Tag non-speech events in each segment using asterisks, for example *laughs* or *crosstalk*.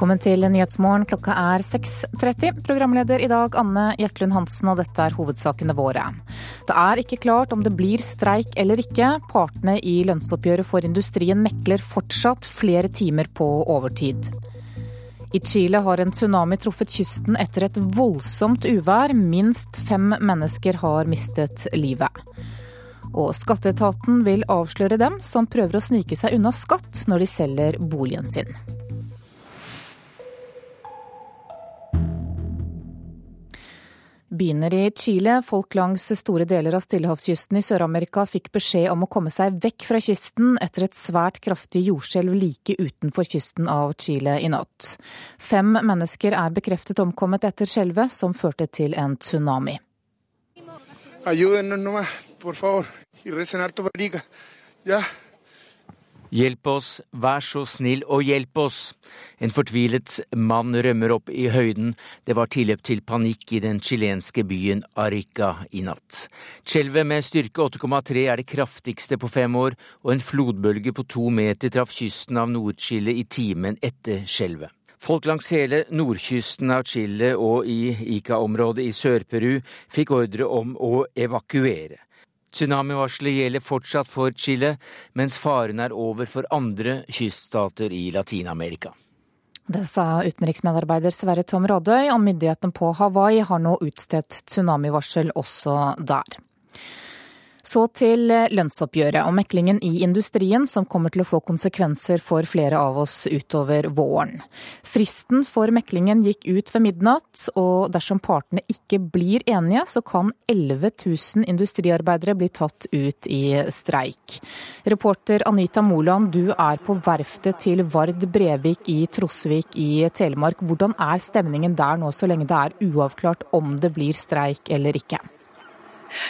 Velkommen til Nyhetsmorgen. Klokka er 6.30. Programleder i dag Anne Jetlund Hansen, og dette er hovedsakene våre. Det er ikke klart om det blir streik eller ikke. Partene i lønnsoppgjøret for industrien mekler fortsatt flere timer på overtid. I Chile har en tsunami truffet kysten etter et voldsomt uvær. Minst fem mennesker har mistet livet. Og skatteetaten vil avsløre dem som prøver å snike seg unna skatt når de selger boligen sin. Begynner i Chile. Folk langs store deler av stillehavskysten i Sør-Amerika fikk beskjed om å komme seg vekk fra kysten etter et svært kraftig jordskjelv like utenfor kysten av Chile i natt. Fem mennesker er bekreftet omkommet etter skjelvet, som førte til en tsunami. Ayúdenos nomás, por favor, y recen alto para Rica. Ya. Hjelp oss, vær så snill og hjelp oss. En fortvilet mann rømmer opp i høyden. Det var tilløp til panikk i den chilenske byen Arica i natt. Skjelvet med styrke 8,3 er det kraftigste på fem år, og en flodbølge på to meter traff kysten av Nord-Chile i timen etter skjelvet. Folk langs hele nordkysten av Chile og i Ica-området i Sør-Peru fikk ordre om å evakuere. Tsunamivarselet gjelder fortsatt for Chile, mens faren er over for andre kyststater i Latin-Amerika. Det sa utenriksmedarbeider Sverre Tom Rådøy, og myndighetene på Hawaii har nå utstedt tsunamivarsel også der. Så til lønnsoppgjøret og meklingen i industrien, som kommer til å få konsekvenser for flere av oss utover våren. Fristen for meklingen gikk ut ved midnatt, og dersom partene ikke blir enige, så kan 11 000 industriarbeidere bli tatt ut i streik. Reporter Anita Moland, du er på verftet til Vard Brevik i Trosvik i Telemark. Hvordan er stemningen der nå, så lenge det er uavklart om det blir streik eller ikke?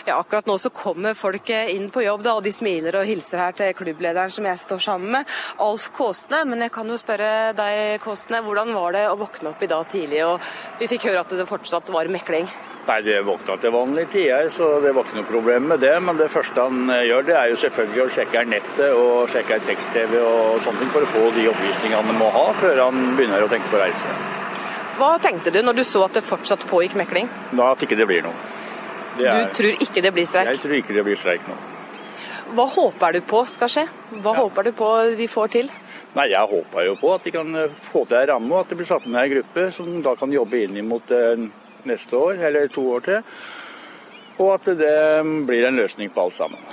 Ja, akkurat nå så kommer folk inn på jobb, da, og de smiler og hilser her til klubblederen som jeg står sammen med, Alf Kåsne. Men jeg kan jo spørre deg, Kåsne, hvordan var det å våkne opp i dag tidlig, og vi fikk høre at det fortsatt var mekling? Nei, Det våkna til vanlig tider, så det var ikke noe problem med det. Men det første han eh, gjør, det er jo selvfølgelig å sjekke nettet og sjekke tekst-TV og sånne ting for å få de opplysningene han må ha før han begynner å tenke på reise. Hva tenkte du når du så at det fortsatt pågikk mekling? Da at ikke det blir noe. Er, du tror ikke det blir streik? Jeg tror ikke det blir streik nå. Hva håper du på skal skje? Hva ja. håper du på de får til? Nei, Jeg håper jo på at de kan eh, få til en ramme, og at det blir satt ned en gruppe som da kan jobbe inn mot eh, neste år, eller to år til. Og at det blir en løsning på alt sammen.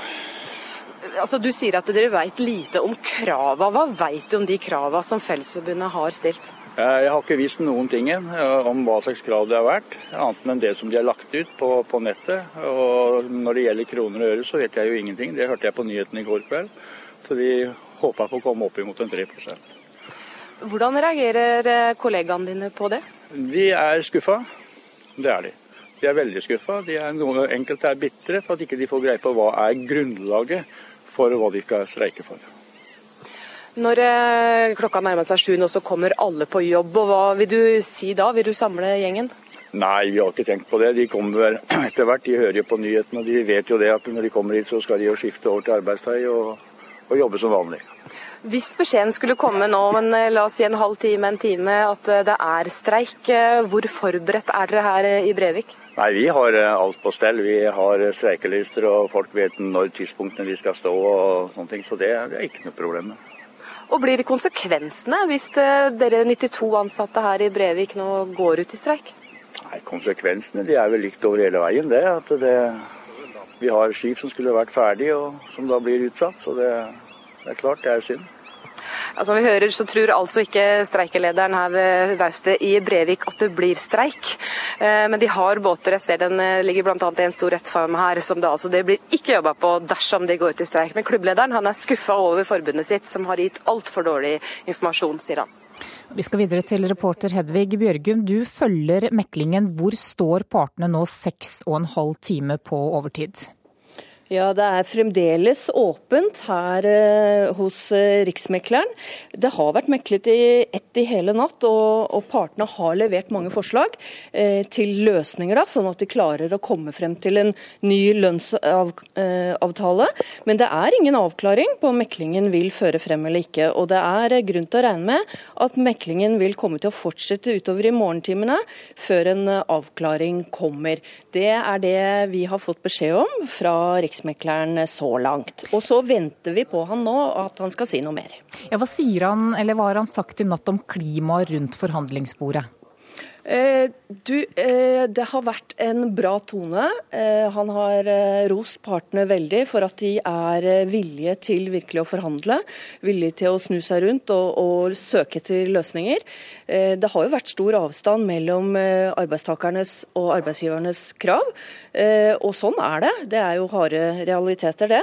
Altså, Du sier at dere vet lite om krava. Hva vet du om de krava som Fellesforbundet har stilt? Eh, jeg har ikke visst noen ting eh, om hva slags krav det har vært, annet enn det som de har lagt ut på, på, nettet. Og Når det gjelder kroner og øre, så vet jeg jo ingenting. Det hørte jeg på nyhetene i går kveld. Så de håper på å komme opp imot en 3 Hvordan reagerer eh, kollegaene dine på det? De er skuffa. Det er de. De er veldig skuffa. Enkelte er bitre for at ikke de får greie på hva er grunnlaget for hva de skal streike for. Når eh, klokka nærmer seg sju nå, så kommer alle på jobb. og Hva vil du si da? Vil du samle gjengen? Nei, vi har ikke tenkt på det. De kommer vel *clears throat* etter hvert. De hører jo på nyhetene. De vet jo det at når de kommer hit, så skal de jo skifte over til arbeidstøy og, og jobbe som vanlig. Hvis beskjeden skulle komme nå, men eh, la oss si en halv time, en time, at eh, det er streik, hvor forberedt er dere her i Brevik? Nei, Vi har alt på stell. Vi har streikelister, og folk vet når tidspunktene vi skal stå. og sånne ting, Så det, det er ikke noe problem. med. Og blir konsekvensene hvis dere 92 ansatte her i Brevik nå går ut i streik? Nei, Konsekvensene de er vel likt over hele veien. det, at det, Vi har skip som skulle vært ferdig, og som da blir utsatt. Så det, det er klart det er synd. Som vi hører, så tror altså ikke streikelederen her ved verftet i Brevik at det blir streik. Eh, men de har båter. Jeg ser den eh, ligger bl.a. i en stor rettfarm her, som det altså det blir ikke jobba på dersom de går ut i streik. Men klubblederen han er skuffa over forbundet sitt, som har gitt altfor dårlig informasjon, sier han. Vi skal videre til reporter Hedvig Bjørgum. Du følger meklingen. Hvor står partene nå seks og en halv time på overtid? Ja, det er fremdeles åpent her eh, hos eh, Riksmekleren. Det har vært meklet i ett i hele natt, og, og partene har levert mange forslag eh, til løsninger, da, sånn at de klarer å komme frem til en ny lønnsavtale. Eh, Men det er ingen avklaring på om meklingen vil føre frem eller ikke. Og det er grunn til å regne med at meklingen vil komme til å fortsette utover i morgentimene før en avklaring kommer. Det er det vi har fått beskjed om fra Riksmekleren Riksmekleren så langt. Og så venter vi på han nå, at han skal si noe mer. Ja, hva sier han, eller hva har han sagt i natt om klimaet rundt forhandlingsbordet? Eh, du, eh, det har vært en bra tone. Eh, han har rost partene veldig for at de er villige til virkelig å forhandle. Villige til å snu seg rundt og, og søke etter løsninger. Det har jo vært stor avstand mellom arbeidstakernes og arbeidsgivernes krav. Og sånn er det. Det er jo harde realiteter, det.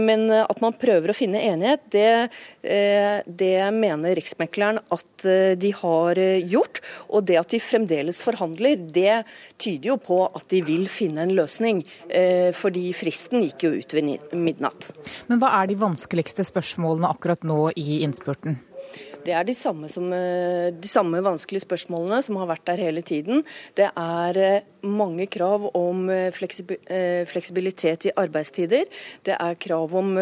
Men at man prøver å finne enighet, det, det mener Riksmekleren at de har gjort. Og det at de fremdeles forhandler, det tyder jo på at de vil finne en løsning. Eh, fordi fristen gikk jo ut ved midnatt. Men hva er de vanskeligste spørsmålene akkurat nå i innspurten? Det er de samme, som, eh, de samme, vanskelige spørsmålene som har vært der hele tiden. Det er eh, mange krav om fleksibilitet i arbeidstider. Det er krav om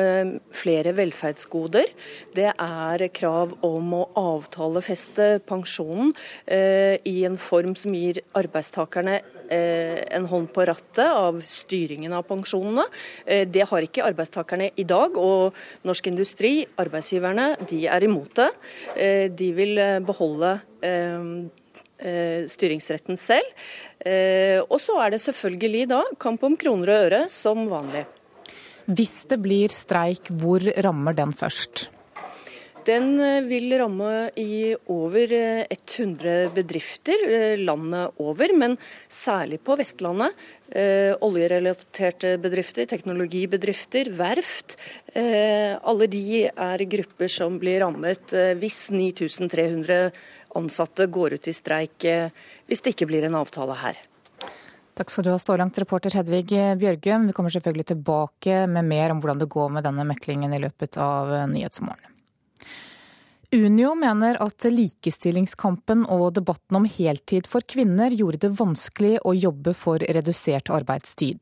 flere velferdsgoder. Det er krav om å avtalefeste pensjonen i en form som gir arbeidstakerne en hånd på rattet av styringen av pensjonene. Det har ikke arbeidstakerne i dag, og Norsk Industri, arbeidsgiverne, de er imot det. Eh, de vil eh, beholde eh, styringsretten selv. Og så er det selvfølgelig da kamp om kroner og øre, som vanlig. Hvis det blir streik, hvor rammer den først? Den vil ramme i over 100 bedrifter landet over, men særlig på Vestlandet. Eh, oljerelaterte bedrifter, teknologibedrifter, verft. Eh, alle de er grupper som blir rammet eh, hvis 9300 ansatte går ut i streik hvis det ikke blir en avtale her. Takk skal du ha så langt, reporter Hedvig Bjørgum. Vi kommer selvfølgelig tilbake med mer om hvordan det går med denne meklingen i løpet av Nyhetsmorgen. Unio mener at likestillingskampen og debatten om heltid for kvinner gjorde det vanskelig å jobbe for redusert arbeidstid.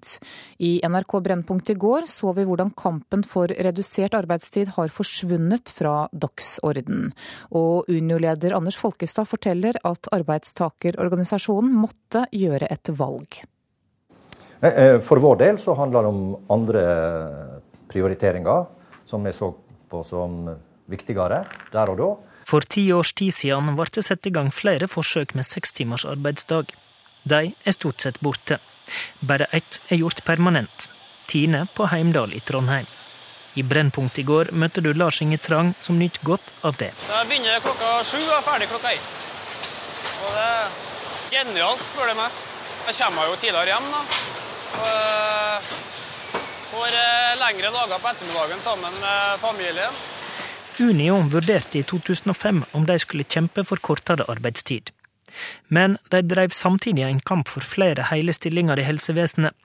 I NRK Brennpunkt i går så vi hvordan kampen for redusert arbeidstid har forsvunnet fra dagsorden. Og Unio-leder Anders Folkestad forteller at arbeidstakerorganisasjonen måtte gjøre et valg. Eh, eh, for vår del så handler det om andre prioriteringer, som vi så på som viktigere der og da. For ti års tid siden ble det satt i gang flere forsøk med seks timers arbeidsdag. De er stort sett borte. Bare ett er gjort permanent. Tine på Heimdal i Trondheim. I Brennpunkt i går møtte du Lars Inge Trang, som nyter godt av det. Da begynner klokka sju og er ferdig klokka ett. Og det er genialt, spør du meg. Jeg kommer jo tidligere hjem, da. Og eh, får eh, lengre dager på ettermiddagen sammen med familien. Unio vurderte i 2005 om de skulle kjempe for kortere arbeidstid. Men de drev samtidig en kamp for flere hele stillinger i helsevesenet.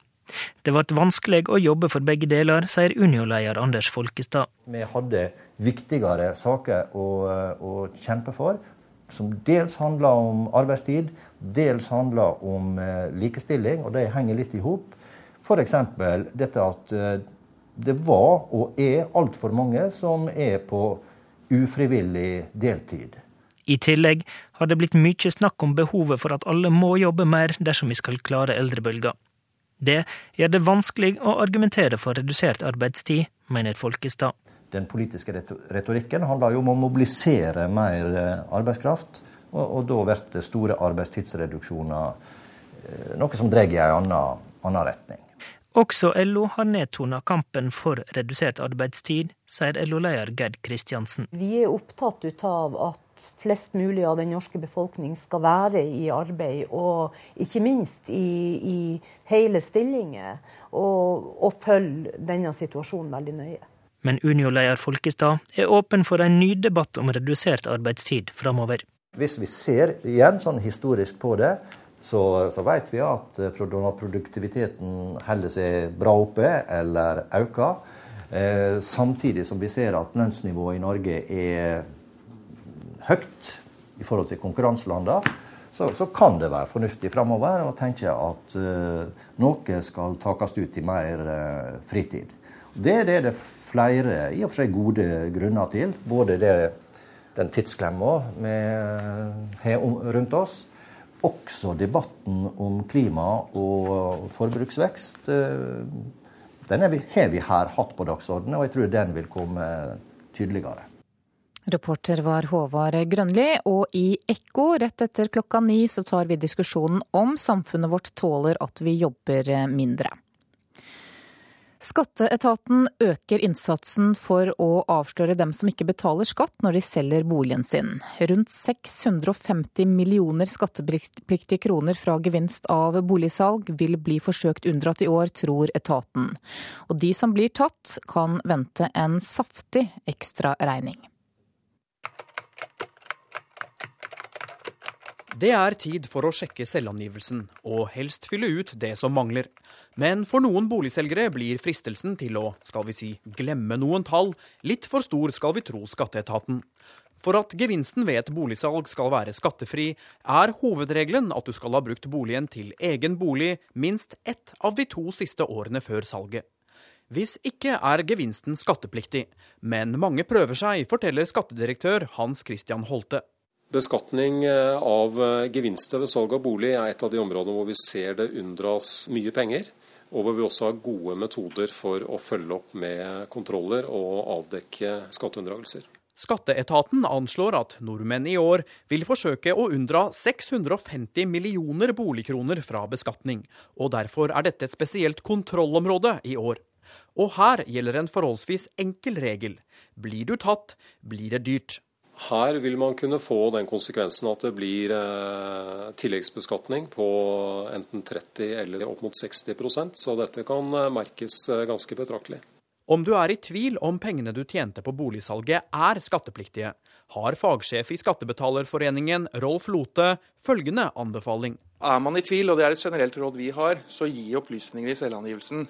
Det ble vanskelig å jobbe for begge deler, sier Unio-leder Anders Folkestad. Vi hadde viktigere saker å, å kjempe for, som dels handla om arbeidstid, dels handla om eh, likestilling, og det henger litt i hop. F.eks. dette at eh, det var og er altfor mange som er på ufrivillig deltid. I tillegg har det blitt mye snakk om behovet for at alle må jobbe mer dersom vi skal klare eldrebølga. Det gjør det vanskelig å argumentere for redusert arbeidstid, mener Folkestad. Den politiske retorikken handler jo om å mobilisere mer eh, arbeidskraft, og, og da blir det store arbeidstidsreduksjoner eh, noe som drar i en annen retning. Også LO har nedtona kampen for redusert arbeidstid, sier LO-leder Gerd Kristiansen. Vi er opptatt av at flest mulig av den norske befolkning skal være i arbeid, og ikke minst i, i hele stillinger, og, og følge denne situasjonen veldig nøye. Men Unio-leder Folkestad er åpen for en ny debatt om redusert arbeidstid framover. Hvis vi ser igjen sånn historisk på det, så, så vet vi at når produktiviteten holder seg bra oppe eller øker, eh, samtidig som vi ser at lønnsnivået i Norge er høyt i forhold til konkurranselandene, så, så, kan det være fornuftig framover å tenke at uh, noe skal takes ut i mer uh, fritid. Det, det er det flere i og for seg gode grunner til. Både det, den tidsklemma vi har rundt oss, også debatten om klima og forbruksvekst. Uh, den vi, har vi her hatt på dagsordenen, og jeg tror den vil komme tydeligere. Reporter var Håvard Grønli, og i Ekko rett etter klokka ni så tar vi diskusjonen om samfunnet vårt tåler at vi jobber mindre. Skatteetaten øker innsatsen for å avsløre dem som ikke betaler skatt når de selger boligen sin. Rundt 650 millioner skattepliktige kroner fra gevinst av boligsalg vil bli forsøkt unndratt i år, tror etaten. Og de som blir tatt, kan vente en saftig ekstraregning. Det er tid for å sjekke selvangivelsen, og helst fylle ut det som mangler. Men for noen boligselgere blir fristelsen til å, skal vi si, glemme noen tall litt for stor, skal vi tro skatteetaten. For at gevinsten ved et boligsalg skal være skattefri, er hovedregelen at du skal ha brukt boligen til egen bolig minst ett av de to siste årene før salget. Hvis ikke er gevinsten skattepliktig, men mange prøver seg, forteller skattedirektør Hans Christian Holte. Beskatning eh, av eh, gevinster ved salg av bolig er et av de områdene hvor vi ser det unndras mye penger, og hvor vi også har gode metoder for å følge opp med kontroller og avdekke skatteunndragelser. Skatteetaten anslår at nordmenn i år vil forsøke å unndra 650 millioner boligkroner fra beskatning, og derfor er dette et spesielt kontrollområde i år. Og her gjelder en forholdsvis enkel regel. Blir du tatt, blir det dyrt. Her vil man kunne få den konsekvensen at det blir eh, tilleggsbeskatning på enten 30 eller opp mot 60% så dette kan eh, merkes eh, ganske betraktelig. Om du er i tvil om pengene du tjente på boligsalget er skattepliktige, har fagsjef i Skattebetalerforeningen Rolf Lote følgende anbefaling. Er man i tvil, og det er et generelt råd vi har, så gi opplysninger i selvangivelsen.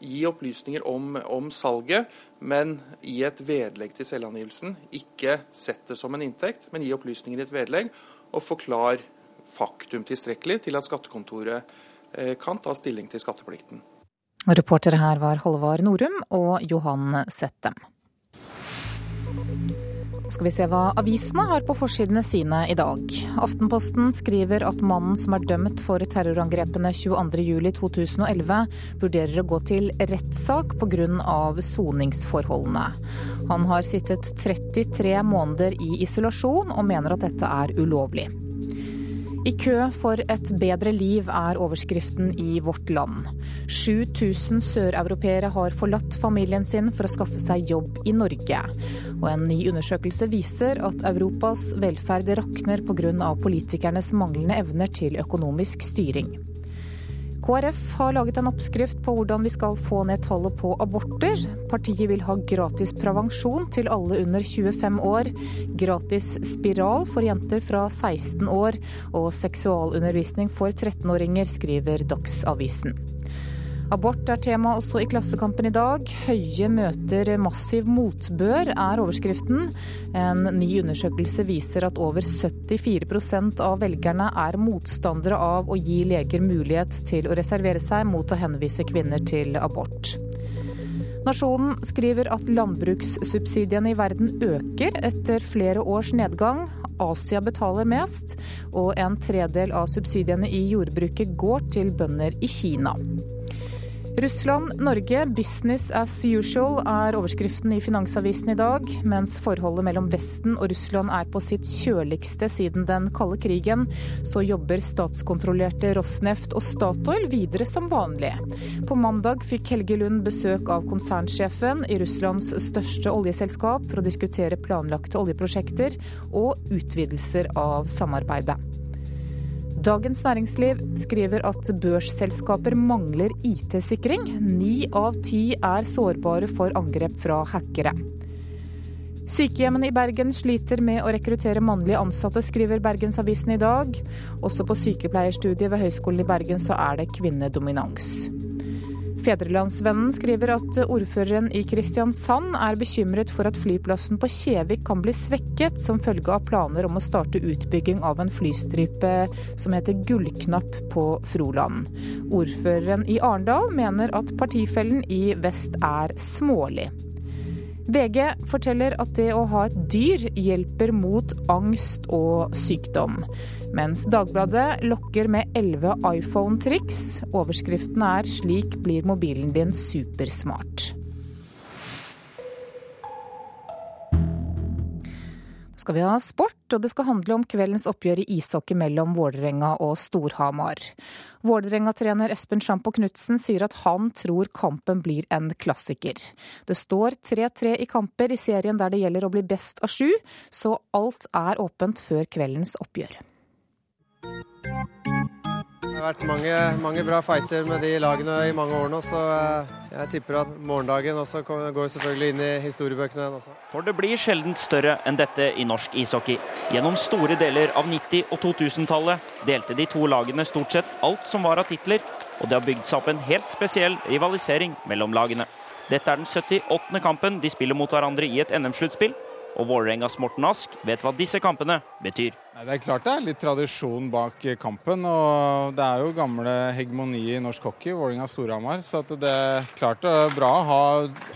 Gi opplysninger om, om, salget, men i et vedlegg til selvangivelsen. Ikke sett det som en inntekt, men gi opplysninger i et vedlegg, og forklar faktum tilstrekkelig til at skattekontoret eh, kan ta stilling til skatteplikten. Reportere her var Halvard Norum og Johan Settem. Skal vi se hva avisene har på forsidene sine i dag. Aftenposten skriver at mannen som er dømt for terrorangrepene 22.07.2011, vurderer å gå til rettssak pga. soningsforholdene. Han har sittet 33 måneder i isolasjon og mener at dette er ulovlig. I kø for et bedre liv er overskriften i Vårt Land. 7000 søreuropeere har forlatt familien sin for å skaffe seg jobb i Norge. Og en ny undersøkelse viser at Europas velferd rakner pga. politikernes manglende evner til økonomisk styring. KrF har laget en oppskrift på hvordan vi skal få ned tallet på aborter. Partiet vil ha gratis prevensjon til alle under 25 år, gratis spiral for jenter fra 16 år og seksualundervisning for 13-åringer, skriver Dagsavisen. Abort er tema også i Klassekampen i dag. Høie møter massiv motbør, er overskriften. En ny undersøkelse viser at over 74% av velgerne er motstandere av å gi leger mulighet til å reservere seg mot å henvise kvinner til abort. Nasjonen skriver at landbrukssubsidiene i verden øker etter flere års nedgang. Asia betaler mest, og en tredel av subsidiene i jordbruket går til bønder i Kina. Russland-Norge, business as usual, er overskriften i Finansavisen i dag. Mens forholdet mellom Vesten og Russland er på sitt kjøligste siden den kalde krigen, så jobber statskontrollerte Rosneft og Statoil videre som vanlig. På mandag fikk Helge Lund besøk av konsernsjefen i Russlands største oljeselskap for å diskutere planlagte oljeprosjekter og utvidelser av samarbeidet. Dagens Næringsliv skriver at børsselskaper mangler IT-sikring. Ni av ti er sårbare for angrep fra hackere. Sykehjemmene i Bergen sliter med å rekruttere mannlige ansatte, skriver Bergensavisen i dag. Også på sykepleierstudiet ved Høgskolen i Bergen så er det kvinnedominans. Fedrelandsvennen skriver at ordføreren i Kristiansand er bekymret for at flyplassen på Kjevik kan bli svekket som følge av planer om å starte utbygging av en flystripe som heter Gullknapp på Froland. Ordføreren i Arendal mener at partifellen i vest er smålig. VG forteller at det å ha et dyr hjelper mot angst og sykdom. Mens Dagbladet lokker med elleve iPhone-triks. Overskriften er 'Slik blir mobilen din supersmart'. Skal vi ha sport, og det skal handle om kveldens oppgjør i ishockey mellom Vålerenga og Storhamar. Vålerenga-trener Espen Sjampo Knutsen sier at han tror kampen blir en klassiker. Det står 3-3 i kamper i serien der det gjelder å bli best av sju, så alt er åpent før kveldens oppgjør. Det har vært mange, mange, bra fighter med de lagene i mange år nå, så eh, jeg tipper at morgendagen også går selvfølgelig inn i historiebøkene. Også. For det blir sjelden større enn dette i norsk ishockey. Gjennom store deler av 90- og 2000-tallet delte de to lagene stort sett alt som var av titler, og det har bygd seg opp en helt spesiell rivalisering mellom lagene. Dette er den 78. kampen de spiller mot hverandre i et NM-sluttspill, og Vålerengas Morten Ask vet hva disse kampene betyr. Det er klart det er litt tradisjon bak kampen. og Det er jo gamle hegemoni i norsk hockey, Vålerenga-Storhamar. Så det er klart det er bra å ha,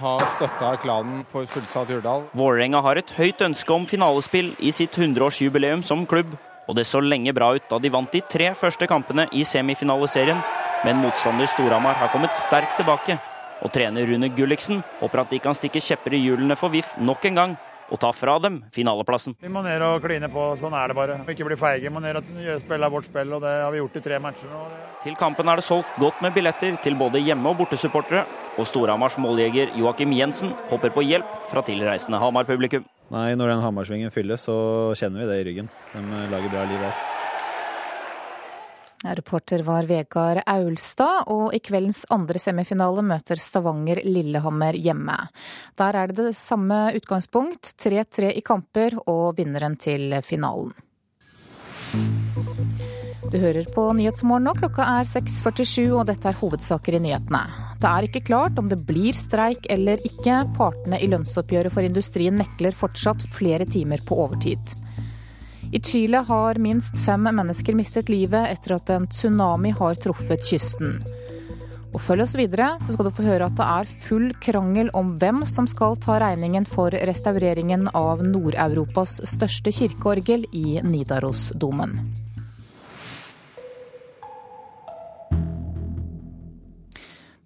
ha støtta klanen på fullsatt Hurdal. Vålerenga har et høyt ønske om finalespill i sitt 100-årsjubileum som klubb. Og det så lenge bra ut da de vant de tre første kampene i semifinaliserien. Men motstander Storhamar har kommet sterkt tilbake. Og trener Rune Gulliksen håper at de kan stikke kjepper i hjulene for VIF nok en gang og ta fra dem finaleplassen. Vi må ned og kline på, sånn er det bare. Vi ikke bli feige. Vi må ned og spille vårt spill, og det har vi gjort i tre matcher nå. Til kampen er det solgt godt med billetter til både hjemme- og bortesupportere, og Storhamars måljeger Joakim Jensen håper på hjelp fra tilreisende Hamar-publikum. Nei, når den Hamarsvingen fylles, så kjenner vi det i ryggen. De lager bra liv her. Reporter var Vegard Aulstad, og i kveldens andre semifinale møter Stavanger Lillehammer hjemme. Der er det det samme utgangspunkt, 3-3 i kamper og vinneren til finalen. Du hører på Nyhetsmorgen nå, klokka er 6.47 og dette er hovedsaker i nyhetene. Det er ikke klart om det blir streik eller ikke. Partene i lønnsoppgjøret for industrien mekler fortsatt flere timer på overtid. I Chile har minst fem mennesker mistet livet etter at en tsunami har truffet kysten. Og følg oss videre, så skal du få høre at det er full krangel om hvem som skal ta regningen for restaureringen av Nord-Europas største kirkeorgel i Nidarosdomen.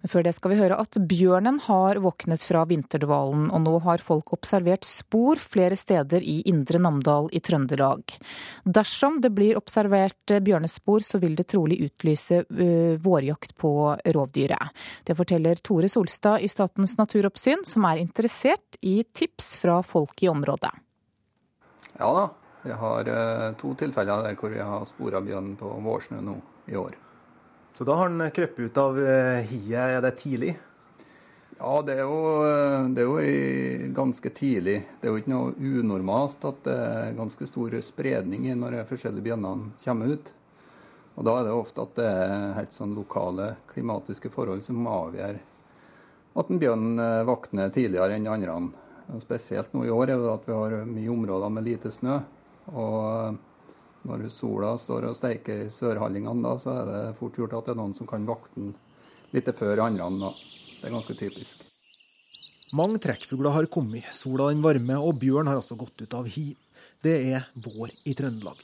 Før det skal vi høre at bjørnen har våknet fra vinterdvalen, og nå har folk observert spor flere steder i Indre Namdal i Trøndelag. Dersom det blir observert bjørnespor, så vil det trolig utlyse vårjakt på rovdyret. Det forteller Tore Solstad i Statens naturoppsyn, som er interessert i tips fra folk i området. Ja da, vi har to tilfeller der hvor vi har spora bjørn på vårsnø nå i år. Så da har han krøpet ut av eh, hiet. Er det tidlig? Ja, det er, jo, eh, det er jo ganske tidlig. Det er jo ikke noe unormalt at det er ganske stor spredning når de forskjellige bjørnene kommer ut. Og Da er det ofte at det er helt sånn lokale klimatiske forhold som avgjør at en bjørn eh, våkner tidligere enn andre. Spesielt nå i år er det at vi har mye områder med lite snø. og når sola står og steiker i sørhallingene, da, så er det fort gjort at det er noen som kan vakte den litt før andre. Det er ganske typisk. Mange trekkfugler har kommet, sola den varme, og bjørn har altså gått ut av hi. Det er vår i Trøndelag.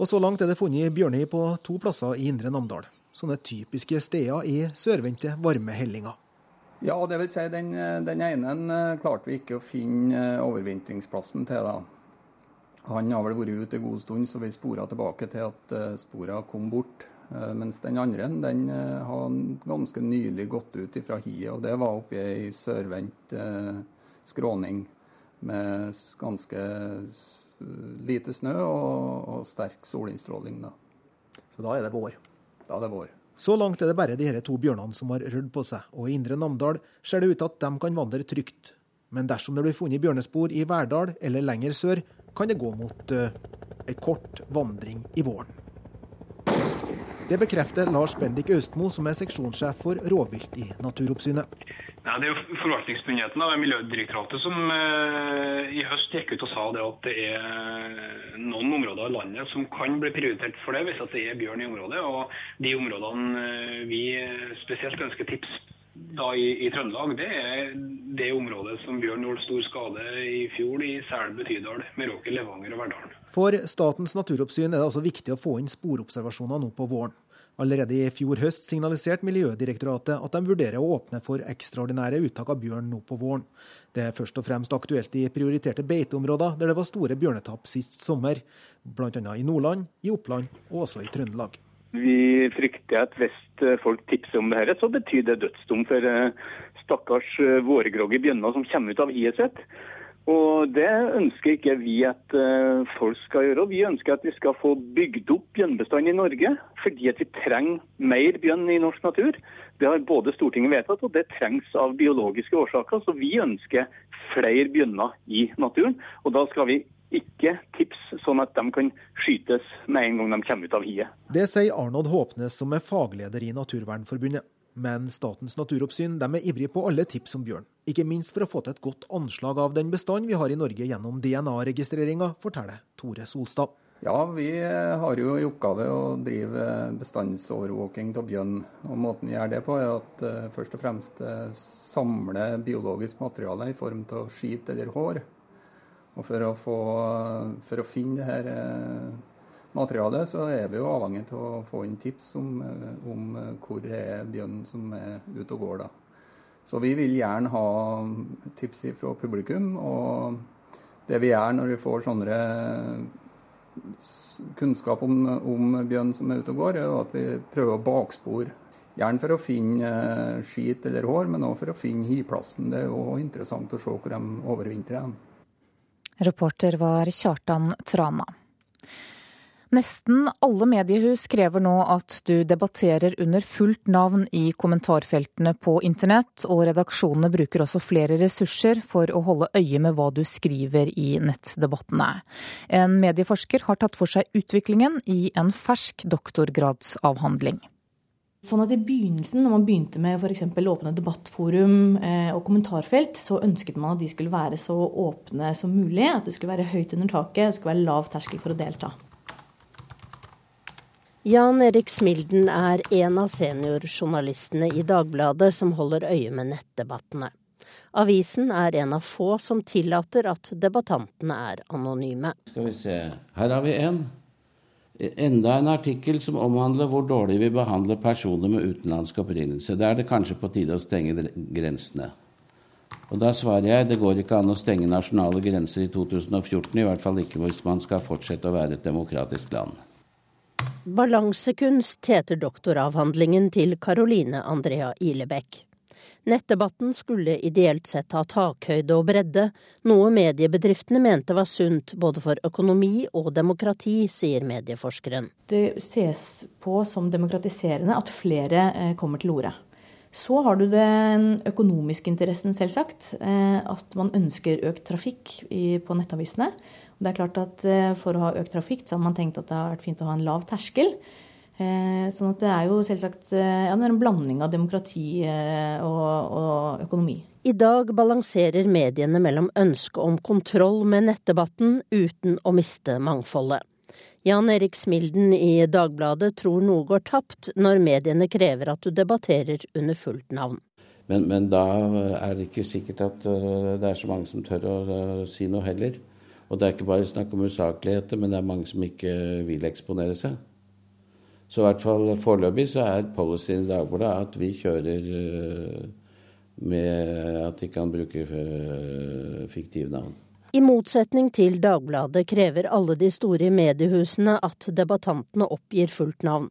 Og så langt er det funnet bjørnhi på to plasser i Indre Namdal. Sånne typiske steder i sørvendte, varme hellinger. Ja, det vil si den, den ene eh, klarte vi ikke å finne eh, overvintringsplassen til. da. Han har vel vært ute en god stund, så vi spora tilbake til at eh, spora kom bort. Eh, mens den andre den eh, har ganske nylig gått ut fra hiet, og det var oppe i ei sørvendt skråning med ganske lite snø og, og sterk solinnstråling. Da. Så da er det vår? Da er det vår. Så langt er det bare de her to bjørnene som har rødd på seg, og i Indre Namdal ser det ut til at de kan vandre trygt. Men dersom det blir funnet bjørnespor i Verdal eller lenger sør, kan det gå mot uh, ei kort vandring i våren. Det bekrefter Lars Bendik Austmo, som er seksjonssjef for rovvilt i Naturoppsynet. Nei, det er jo forvaltningsmyndigheten av Miljødirektoratet som eh, i høst gikk ut og sa det at det er noen områder i landet som kan bli prioritert for det hvis det er bjørn i området. Og de områdene eh, vi spesielt ønsker tips da i, i, Trøndelag, det er det området som bjørn gjorde stor skade i fjor i Selbu, Tydal, Meråker, Levanger og Verdalen. For Statens naturoppsyn er det altså viktig å få inn sporobservasjoner nå på våren. Allerede i fjor høst signaliserte Miljødirektoratet at de vurderer å åpne for ekstraordinære uttak av bjørn nå på våren. Det er først og fremst aktuelt i prioriterte beiteområder der det var store bjørnetap sist sommer, bl.a. i Nordland, i Oppland og også i Trøndelag. Vi frykter at hvis eh, folk tipser om det dette, så betyr det dødsdom for eh, stakkars eh, vårgrogge bjønner som kommer ut av hiet sitt. Og Det ønsker ikke vi at folk skal gjøre. Vi ønsker at vi skal få bygd opp bjørnebestanden i Norge, fordi at vi trenger mer bjørn i norsk natur. Det har både Stortinget vedtatt, og det trengs av biologiske årsaker. Så vi ønsker flere bjørner i naturen. Og da skal vi ikke tips, sånn at de kan skytes med en gang de kommer ut av hiet. Det sier Arnold Håpnes, som er fagleder i Naturvernforbundet. Men Statens naturoppsyn de er ivrig på alle tips om bjørn. Ikke minst for å få til et godt anslag av den bestanden vi har i Norge gjennom DNA-registreringa, forteller Tore Solstad. Ja, vi har jo i oppgave å drive bestandsovervåking av bjørn. Og Måten vi gjør det på, er at uh, først og fremst uh, samle biologisk materiale i form av skit eller hår og for å, få, for å finne det her eh, materialet, så er vi jo avhengig av å få inn tips om, eh, om eh, hvor det er bjørn som er ute og går. da. Så vi vil gjerne ha tips fra publikum. Og det vi gjør når vi får sånne kunnskap om, om bjørn som er ute og går, er at vi prøver å bakspore. Gjerne for å finne skit eller hår, men også for å finne hiplassen. Det er jo interessant å se hvor de overvintrer. Reporter var Kjartan Trana. Nesten alle mediehus krever nå at du debatterer under fullt navn i kommentarfeltene på internett, og redaksjonene bruker også flere ressurser for å holde øye med hva du skriver i nettdebattene. En medieforsker har tatt for seg utviklingen i en fersk doktorgradsavhandling. Sånn at I begynnelsen, når man begynte med f.eks. åpne debattforum eh, og kommentarfelt, så ønsket man at de skulle være så åpne som mulig. At det skulle være høyt under taket, det skulle være lav terskel for å delta. Jan Erik Smilden er en av seniorjournalistene i Dagbladet som holder øye med nettdebattene. Avisen er en av få som tillater at debattantene er anonyme. Skal vi se, her har vi en. Enda en artikkel som omhandler hvor dårlig vi behandler personer med utenlandsk opprinnelse. Da er det kanskje på tide å stenge grensene. Og da svarer jeg det går ikke an å stenge nasjonale grenser i 2014, i hvert fall ikke hvis man skal fortsette å være et demokratisk land. Balansekunst heter doktoravhandlingen til Caroline Andrea Ilebekk. Nettdebatten skulle ideelt sett ha takhøyde og bredde, noe mediebedriftene mente var sunt både for økonomi og demokrati, sier medieforskeren. Det ses på som demokratiserende at flere eh, kommer til orde. Så har du den økonomiske interessen, selvsagt. Eh, at man ønsker økt trafikk på nettavisene. Det er klart at eh, For å ha økt trafikk så har man tenkt at det har vært fint å ha en lav terskel. Eh, sånn at det er jo selvsagt eh, ja, det er en blanding av demokrati eh, og, og økonomi. I dag balanserer mediene mellom ønsket om kontroll med nettdebatten uten å miste mangfoldet. Jan Erik Smilden i Dagbladet tror noe går tapt når mediene krever at du debatterer under fullt navn. Men, men da er det ikke sikkert at det er så mange som tør å si noe heller. Og det er ikke bare snakk om usakligheter, men det er mange som ikke vil eksponere seg. Så i hvert fall foreløpig så er policyen i Dagbladet at vi kjører eh, med at de kan bruke eh, fiktive navn. I motsetning til Dagbladet krever alle de store mediehusene at debattantene oppgir fullt navn.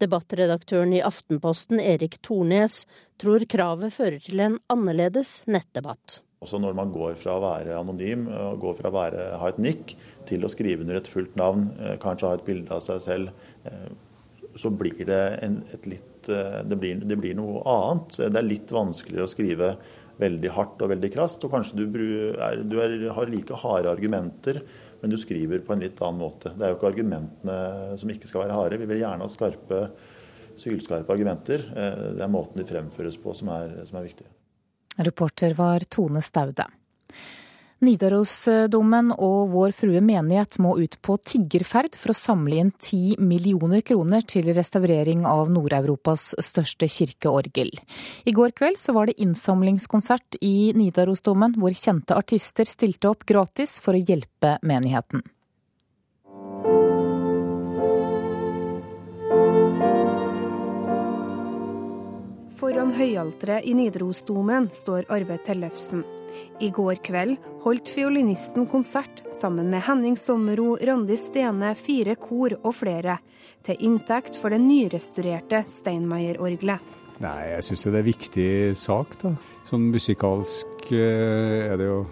Debattredaktøren i Aftenposten, Erik Tornes, tror kravet fører til en annerledes nettdebatt. Også når man går fra å være anonym, går fra å være, ha et nikk, til å skrive under et fullt navn, eh, kanskje ha et bilde av seg selv, så blir det en, litt eh, det blir, det blir, noe annet. Det er litt vanskeligere å skrive veldig hardt og veldig krast. Og kanskje du, er, du er, har like harde argumenter, men du skriver på en litt annen måte. Det er jo ikke argumentene som ikke skal være harde. Vi vil gjerne ha skarpe, sylskarpe argumenter. Eh, det er måten de fremføres på som er, som er viktig. Reporter var Tone Staude. Nidarosdomen og Vår Frue menighet må ut på tiggerferd for å samle inn ti millioner kroner til restaurering av Nord-Europas største kirkeorgel. I går kveld var det innsamlingskonsert i Nidarosdomen, hvor kjente artister stilte opp gratis for å hjelpe menigheten. Foran høyalteret i Nidarosdomen står Arve Tellefsen. I går kveld holdt fiolinisten konsert sammen med Henning Sommero, Randi Stene, fire kor og flere, til inntekt for det nyrestaurerte Steinmeier-orgelet. Nei, jeg syns det er en viktig sak, da. Sånn musikalsk eh, er det jo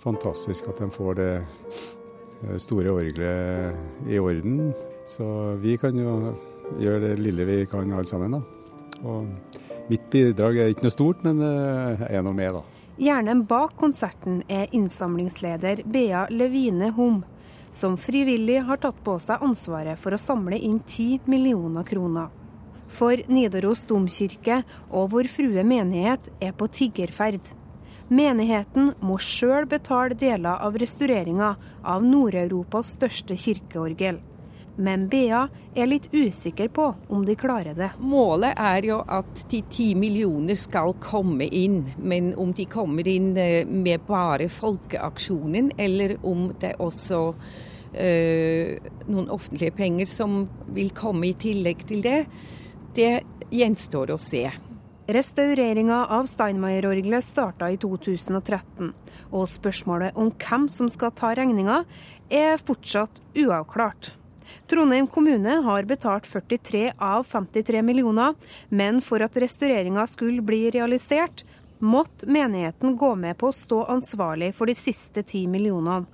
fantastisk at de får det eh, store orgelet i orden. Så vi kan jo gjøre det lille vi kan alle sammen, da. Og mitt bidrag er ikke noe stort, men eh, jeg er nå med, da. Hjernen bak konserten er innsamlingsleder Bea Levine Hom, som frivillig har tatt på seg ansvaret for å samle inn ti millioner kroner. For Nidaros domkirke og Vår Frue menighet er på tiggerferd. Menigheten må sjøl betale deler av restaureringa av Nord-Europas største kirkeorgel men Bea er litt usikker på om de klarer det. Målet er jo at de ti millioner skal komme inn, men om de kommer inn eh, med bare folkeaksjonen, eller om det også øh, noen offentlige penger som vil komme i tillegg til det, det gjenstår å se. Restaureringa av Steinmeier-orgelet starta i 2013, og spørsmålet om hvem som skal ta regninga, er fortsatt uavklart. Trondheim kommune har betalt 43 av 53 millioner, men for at restaureringa skulle bli realisert, måtte menigheten gå med på å stå ansvarlig for de siste ti millionene.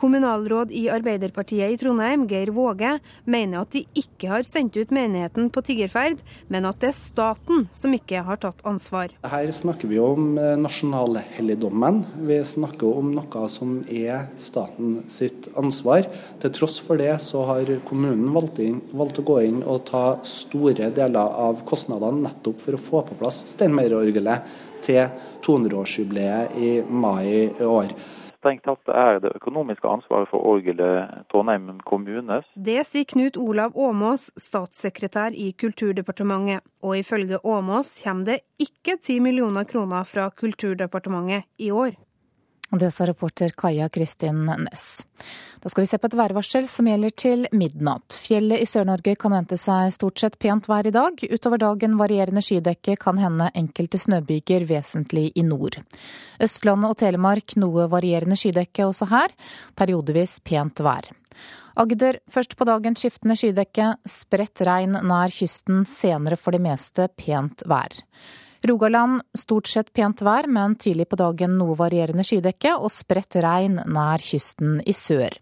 Kommunalråd i Arbeiderpartiet i Trondheim, Geir Våge, mener at de ikke har sendt ut menigheten på tiggerferd, men at det er staten som ikke har tatt ansvar. Her snakker vi om eh, nasjonalhelligdommen. Vi snakker om noe som er staten sitt ansvar. Til tross for det så har kommunen valgt, inn, valgt å gå inn og ta store deler av kostnadene nettopp for å få på plass Steinmeierorgelet til 200-årsjubileet i mai i år. Strengt tatt er det økonomiske ansvaret for orgelet Trondheim kommunes. Det sier Knut Olav Åmås, statssekretær i Kulturdepartementet. Og ifølge Åmås kommer det ikke 10 millioner kroner fra Kulturdepartementet i år. Det sa reporter Kaja Kristin Næss. Da skal vi se på et værvarsel som gjelder til midnatt. Fjellet i Sør-Norge kan vente seg stort sett pent vær i dag. Utover dagen varierende skydekke, kan hende enkelte snøbyger vesentlig i nord. Østlandet og Telemark noe varierende skydekke også her. Periodevis pent vær. Agder først på dagen skiftende skydekke, spredt regn nær kysten, senere for det meste pent vær. Rogaland stort sett pent vær, men tidlig på dagen noe varierende skydekke og spredt regn nær kysten i sør.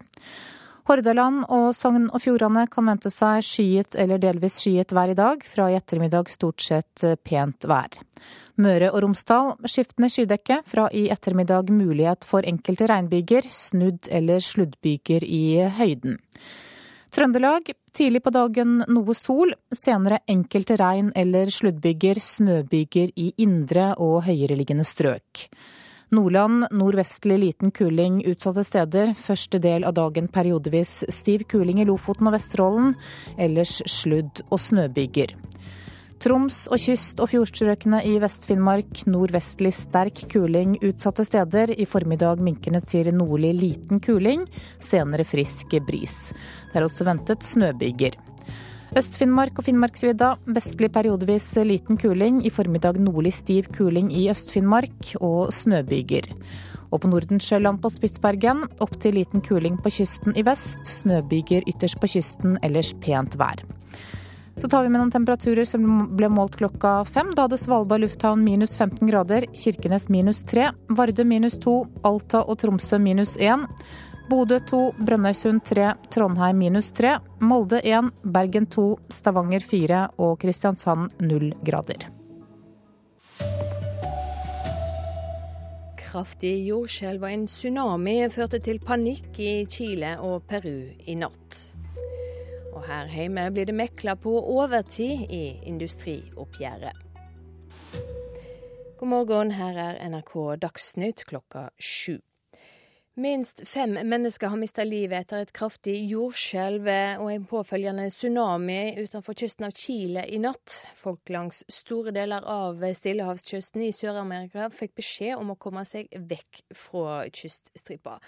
Hordaland og Sogn og Fjordane kan vente seg skyet eller delvis skyet vær i dag, fra i ettermiddag stort sett pent vær. Møre og Romsdal skiftende skydekke, fra i ettermiddag mulighet for enkelte regnbyger, snudd eller sluddbyger i høyden. Trøndelag tidlig på dagen noe sol, senere enkelte regn- eller sluddbyger, snøbyger i indre og høyereliggende strøk. Nordland nordvestlig liten kuling utsatte steder. Første del av dagen periodevis stiv kuling i Lofoten og Vesterålen. Ellers sludd- og snøbyger. Troms og kyst- og fjordstrøkene i Vest-Finnmark nordvestlig sterk kuling utsatte steder. I formiddag minkende til nordlig liten kuling, senere frisk bris. Det er også ventet snøbyger. Øst-Finnmark og Finnmarksvidda vestlig periodevis liten kuling. I formiddag nordlig stiv kuling i Øst-Finnmark og snøbyger. Og på Nordensjøland på Spitsbergen opptil liten kuling på kysten i vest. Snøbyger ytterst på kysten, ellers pent vær. Så tar vi med noen temperaturer som ble målt klokka fem. Da hadde Svalbard lufthavn minus 15 grader, Kirkenes minus 3, Vardø minus 2, Alta og Tromsø minus 1. Bodø 2, Brønnøysund 3, Trondheim minus 3, Molde 1, Bergen 2, Stavanger 4 og Kristiansand 0 grader. kraftig jordskjelv og en tsunami førte til panikk i Chile og Peru i natt. Og her hjemme blir det mekla på overtid i industrioppgjøret. God morgen, her er NRK Dagsnytt klokka sju. Minst fem mennesker har mista livet etter et kraftig jordskjelv og en påfølgende tsunami utenfor kysten av Chile i natt. Folk langs store deler av stillehavskysten i Sør-Amerika fikk beskjed om å komme seg vekk fra kyststripa.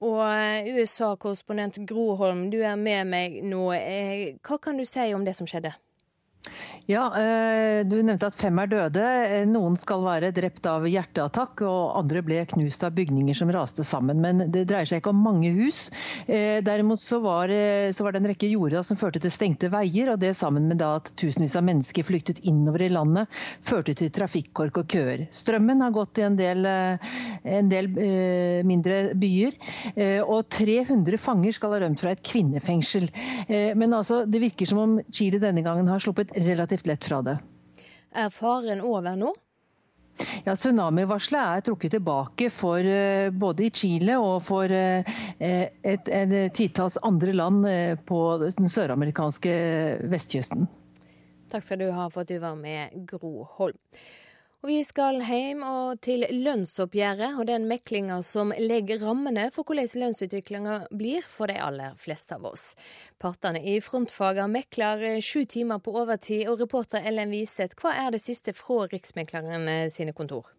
Og eh, USA-korrespondent Gro Holm, du er med meg nå. Eh, hva kan du si om det som skjedde? Ja, eh, Du nevnte at fem er døde. Eh, noen skal være drept av hjerteattakk, og andre ble knust av bygninger som raste sammen. Men det dreier seg ikke om mange hus. Eh, derimot så var, så var det en rekke jorder som førte til stengte veier, og det sammen med at tusenvis av mennesker flyktet innover i landet, førte til trafikkork og køer. Strømmen har gått i en del, en del mindre byer, og 300 fanger skal ha rømt fra et kvinnefengsel. Men altså, det virker som om Chile denne gangen har sluppet relativt lett fra det. Er faren over nå? Ja, Tsunamivarselet er trukket tilbake for uh, både i Chile og for uh, et, et titalls andre land på den søramerikanske vestkysten. Takk skal du ha for at du var med, Gro Holm. Og vi skal hjem og til lønnsoppgjøret og den meklinga som legger rammene for hvordan lønnsutviklinga blir for de aller fleste av oss. Partene i frontfaga mekler sju timer på overtid, og reporter Ellen Wiseth, hva er det siste fra Riksmekleren sine kontor?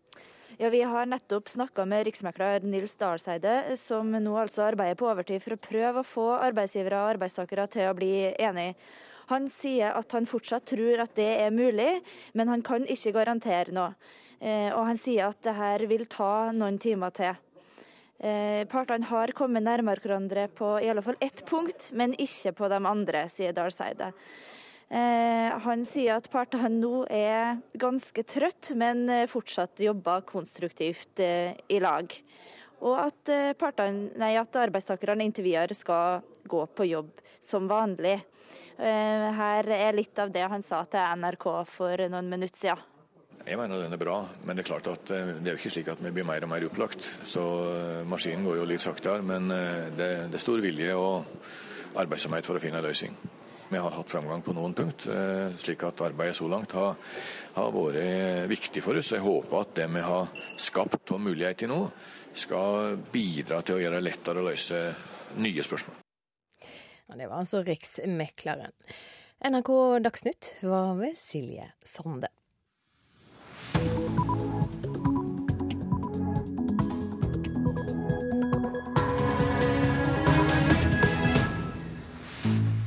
Ja, Vi har nettopp snakka med riksmekler Nils Dahlseide, som nå altså arbeider på overtid for å prøve å få arbeidsgivere og arbeidstakere til å bli enige. Han sier at han fortsatt tror at det er mulig, men han kan ikke garantere noe. Eh, og han sier at det her vil ta noen timer til. Eh, partene har kommet nærmere hverandre på i alle fall ett punkt, men ikke på de andre, sier Dalseide. Eh, han sier at partene nå er ganske trøtt, men fortsatt jobber konstruktivt i lag. Og at, partene, nei, at arbeidstakerne intervjuer skal gå på jobb som vanlig. Eh, her er litt av det han sa til NRK for noen minutter siden. Jeg mener den er bra, men det er klart at eh, det er jo ikke slik at vi blir mer og mer opplagt. Så eh, maskinen går jo litt saktere, men det, er stor vilje og arbeidsomhet for å finne en løsning. Vi har hatt framgang på noen punkt, slik at arbeidet så langt har, har vært viktig for oss. Jeg håper at det vi har skapt av muligheter nå, skal bidra til å gjøre det lettere å løse nye spørsmål. Det var altså Riksmekleren. NRK Dagsnytt var ved Silje Sande.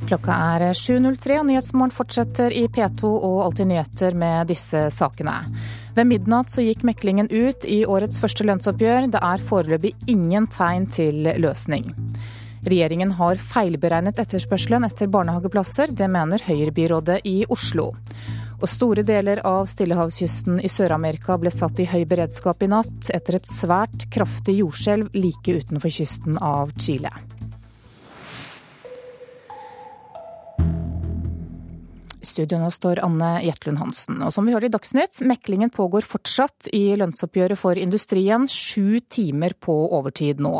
Klokka er 7.03 og Nyhetsmorgen fortsetter i P2 og Alltid nyheter med disse sakene. Ved midnatt så gikk meklingen ut i årets første lønnsoppgjør. Det er foreløpig ingen tegn til løsning. Regjeringen har feilberegnet etterspørselen etter barnehageplasser. Det mener Høyre-byrådet i Oslo. Og store deler av stillehavskysten i Sør-Amerika ble satt i høy beredskap i natt etter et svært kraftig jordskjelv like utenfor kysten av Chile. Studio nå står Anne Jetlund Hansen. Og som vi hørte i Dagsnytt, meklingen pågår fortsatt i lønnsoppgjøret for industrien. Sju timer på overtid nå.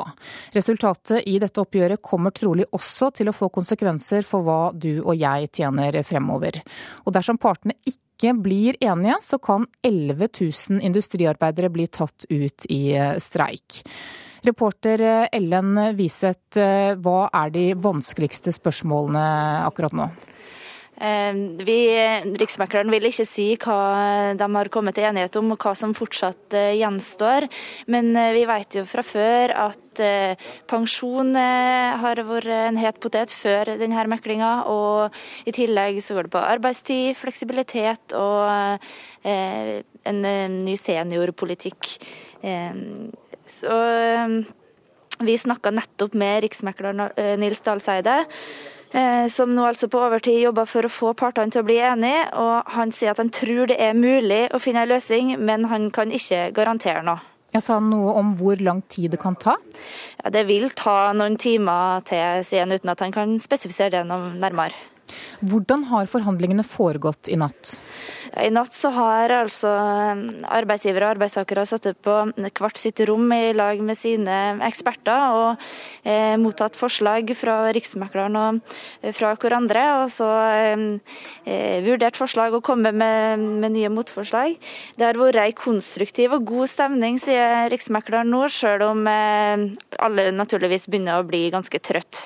Resultatet i dette oppgjøret kommer trolig også til å få konsekvenser for hva du og jeg tjener fremover. Og dersom partene ikke blir enige, så kan 11 000 industriarbeidere bli tatt ut i streik. Reporter Ellen Wiseth, hva er de vanskeligste spørsmålene akkurat nå? Ehm, vi, Riksmekleren vil ikke si hva de har kommet til enighet om, og hva som fortsatt eh, gjenstår. Men eh, vi vet jo fra før at eh, pensjon har vært en het potet før denne meklinga. Og i tillegg så går det på arbeidstid, fleksibilitet og en ny seniorpolitikk. Ehm, så vi snakka nettopp med riksmekleren Nils Dahlseide. Eh, som nå altså på overtid jobber for å få partene til å bli enige. og Han sier at han tror det er mulig å finne en løsning, men han kan ikke garantere noe. Jeg sa noe om hvor lang tid det kan ta? Ja, det vil ta noen timer til, sier han, uten at han kan spesifisere det noe nærmere. Hvordan har forhandlingene foregått i natt? I natt så har altså um, arbeidsgivere og arbeidstakere satt opp på hvert sitt rom i lag med sine eksperter og eh, mottatt forslag fra Riksmekleren og eh, fra hverandre. Og så eh, eh, vurdert forslag og kommet med, med, nye motforslag. Det har vært ei konstruktiv og god stemning, sier Riksmekleren nå, sjøl om eh, alle naturligvis begynner å bli ganske trøtt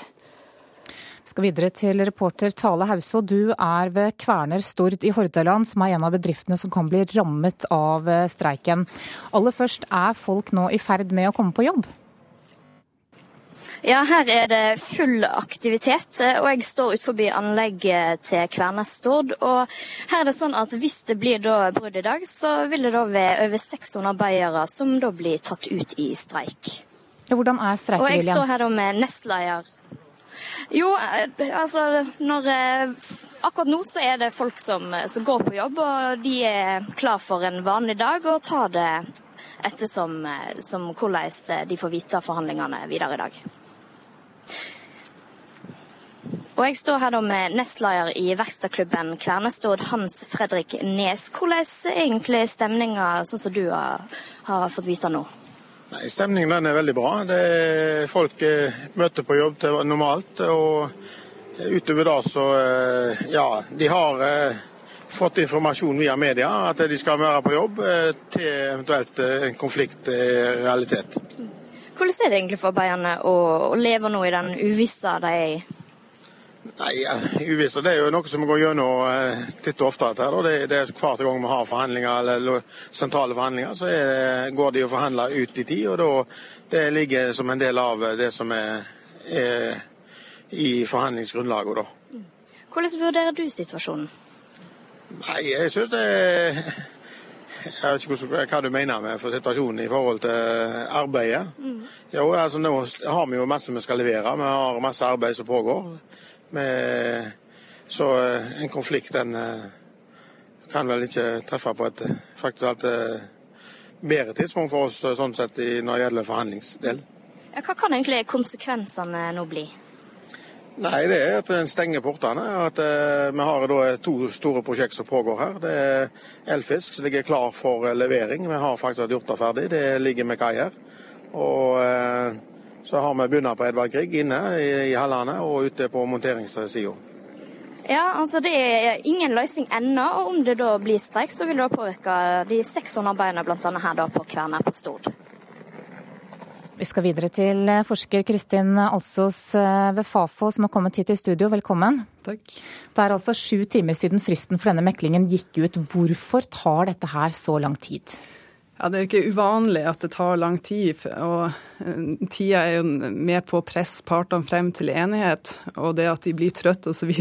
skal videre til reporter Tale Hauså. Du er ved Kverner Stord i Hordaland, som er en av bedriftene som kan bli rammet av eh, streiken. Aller først, er folk nå i ferd med å komme på jobb? Ja, her er det full aktivitet, og jeg står utenfor anlegget til Kvernes Stord. Og her er det sånn at hvis det blir brudd i dag, så vil det da være over 600 arbeidere som da blir tatt ut i streik. Ja, hvordan er streikeviljen? Og jeg står her da med nestleder jo, eh, altså når, eh, Akkurat nå så er det folk som, som, går på jobb, og de er klar for en vanlig dag og tar det ettersom eh, som hvordan de får vite forhandlingene videre i dag. Og Jeg står her da med nestleder i verkstedklubben Kvernestord, Hans Fredrik Nes. Hvordan er egentlig stemninga sånn som du har, har fått vite nå? Nei, Stemningen er veldig bra. Er, folk eh, møter på jobb til normalt. Og utover det så eh, Ja, de har eh, fått informasjon via media at de skal være på jobb til eventuelt en konflikt i realitet. Hvordan er det egentlig for arbeiderne å leve nå i den uvissa de er i? Nei, Uvisse det er jo noe som går gjennom eh, titt og ofte. Her, det, det er Hver gang vi har forhandlinger eller sentrale forhandlinger, så det, går de og forhandler ut i tid. og da, Det ligger som en del av det som er, er i forhandlingsgrunnlaget. da. Hvordan vurderer du situasjonen? Nei, Jeg syns det er jeg vet ikke hva du mener med for situasjonen i forhold til arbeidet. Mm. Jo, altså Nå har vi jo masse vi skal levere. Vi har masse arbeid som pågår. Med, så eh, en konflikt den eh, kan vel ikke treffe på et faktisk alt eh, bedre tidspunkt for oss sånn sett når det gjelder forhandlingsdelen. Ja, hva kan egentlig konsekvensene nå bli? Nei, Det er at en stenger portene. at uh, Vi har da to store prosjekt som pågår her. Det er Elfisk som ligger klar for levering. Vi har faktisk gjort det ferdig. Det ligger med kai her. Og uh, så har vi begynt på Edvard Grieg inne i, i hallene og ute på monteringssida. Ja, altså Det er ingen løsning ennå. og Om det da blir streik, så vil det påvirke de 600 beina bl.a. her da på Kværner på Stord. Vi skal videre til forsker Kristin Alsås eh, ved Fafo som har kommet hit i studio. Velkommen. Takk. Det er altså sju timer siden fristen for denne meklingen gikk ut. Hvorfor tar dette her så lang tid? Ja, Det er jo ikke uvanlig at det tar lang tid. og eh, Tida er jo med på å presse partene frem til enighet. Og det at de blir trøtte osv.